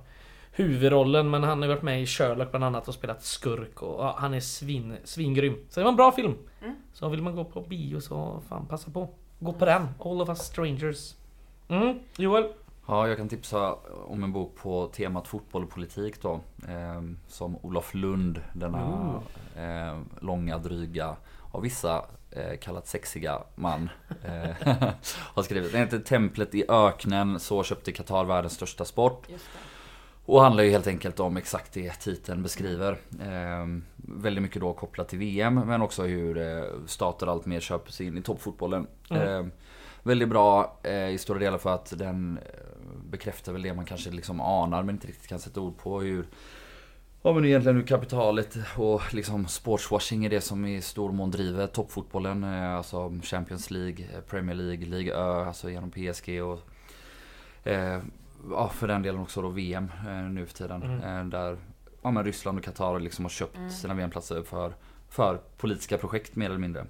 huvudrollen men han har varit med i Sherlock bland annat och spelat skurk och ja, han är svin, svingrym. Så det var en bra film. Mm. Så vill man gå på bio så fan passa på. Gå på den. All of us strangers. Mm, Joel? Ja, jag kan tipsa om en bok på temat fotboll och politik då. Eh, som Olof Lund, denna eh, långa, dryga, av vissa eh, kallat sexiga man. [LAUGHS] Eh, [LAUGHS] har skrivit. Den heter Templet i öknen, så köpte Qatar världens största sport. Just det. Och handlar ju helt enkelt om exakt det titeln beskriver. Eh, väldigt mycket då kopplat till VM men också hur eh, stater allt mer köper sig in i toppfotbollen. Mm. Eh, väldigt bra eh, i stora delar för att den eh, bekräftar väl det man kanske liksom anar men inte riktigt kan sätta ord på. Hur, ja men egentligen hur kapitalet och liksom sportswashing är det som i stor mån driver toppfotbollen. Eh, alltså Champions League, Premier League, Liga Ö, alltså genom PSG och eh, ja, för den delen också då VM eh, nu för tiden. Mm. Eh, där ja, men Ryssland och Qatar liksom har köpt Mm. sina VM-platser för, för politiska projekt mer eller mindre.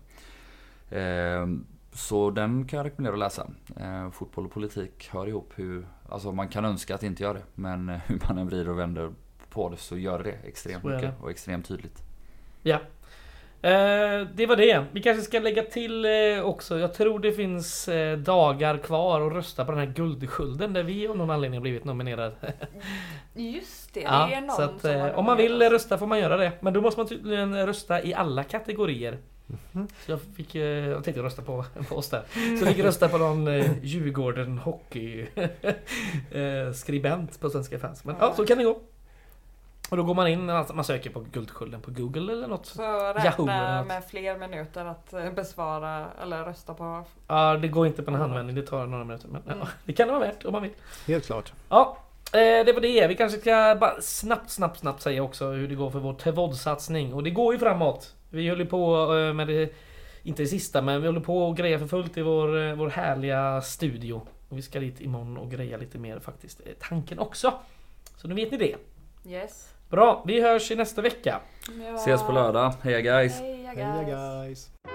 Eh, så den kan jag rekommendera att läsa. Eh, fotboll och politik hör ihop. Hur, alltså man kan önska att det inte gör det. Men [LAUGHS] hur man än vrider och vänder på det så gör det extremt mycket och extremt tydligt. Ja. Eh, det var det. Vi kanske ska lägga till eh, också. Jag tror det finns eh, dagar kvar att rösta på den här guldskölden där vi av någon anledning har blivit nominerade. [LAUGHS] Just det, det Ja, är någon så att, som har eh, om man vill rösta får man göra det. Men då måste man tydligen rösta i alla kategorier. Så jag fick, eh, jag tänkte rösta på, [LAUGHS] på oss där. Så jag fick rösta på någon [LAUGHS] eh, Djurgården hockey eh, skribent på Svenska fans. Men ja, så kan det gå. Och då går man in, alltså, man söker på Guldskölden på Google eller något. Så räkna något. med fler minuter att eh, besvara eller rösta på. Ja, det går inte på en handvändning, det tar några minuter. Men ja, Mm. det kan det vara värt om man vill. Helt klart. Ja, eh, det var det. Vi kanske ska bara snabbt, snabbt, snabbt säga också hur det går för vår TVOD-satsning. Och det går ju framåt. Vi håller på eh, med det, inte det sista, men vi håller på och grejer för fullt i vår, vår härliga studio. Och vi ska dit imorgon och greja lite mer faktiskt. Tanken också. Så nu vet ni det. Yes. Bra, vi hörs i nästa vecka. Ja. Ses på lördag. Heja guys! Heja Heja guys. guys!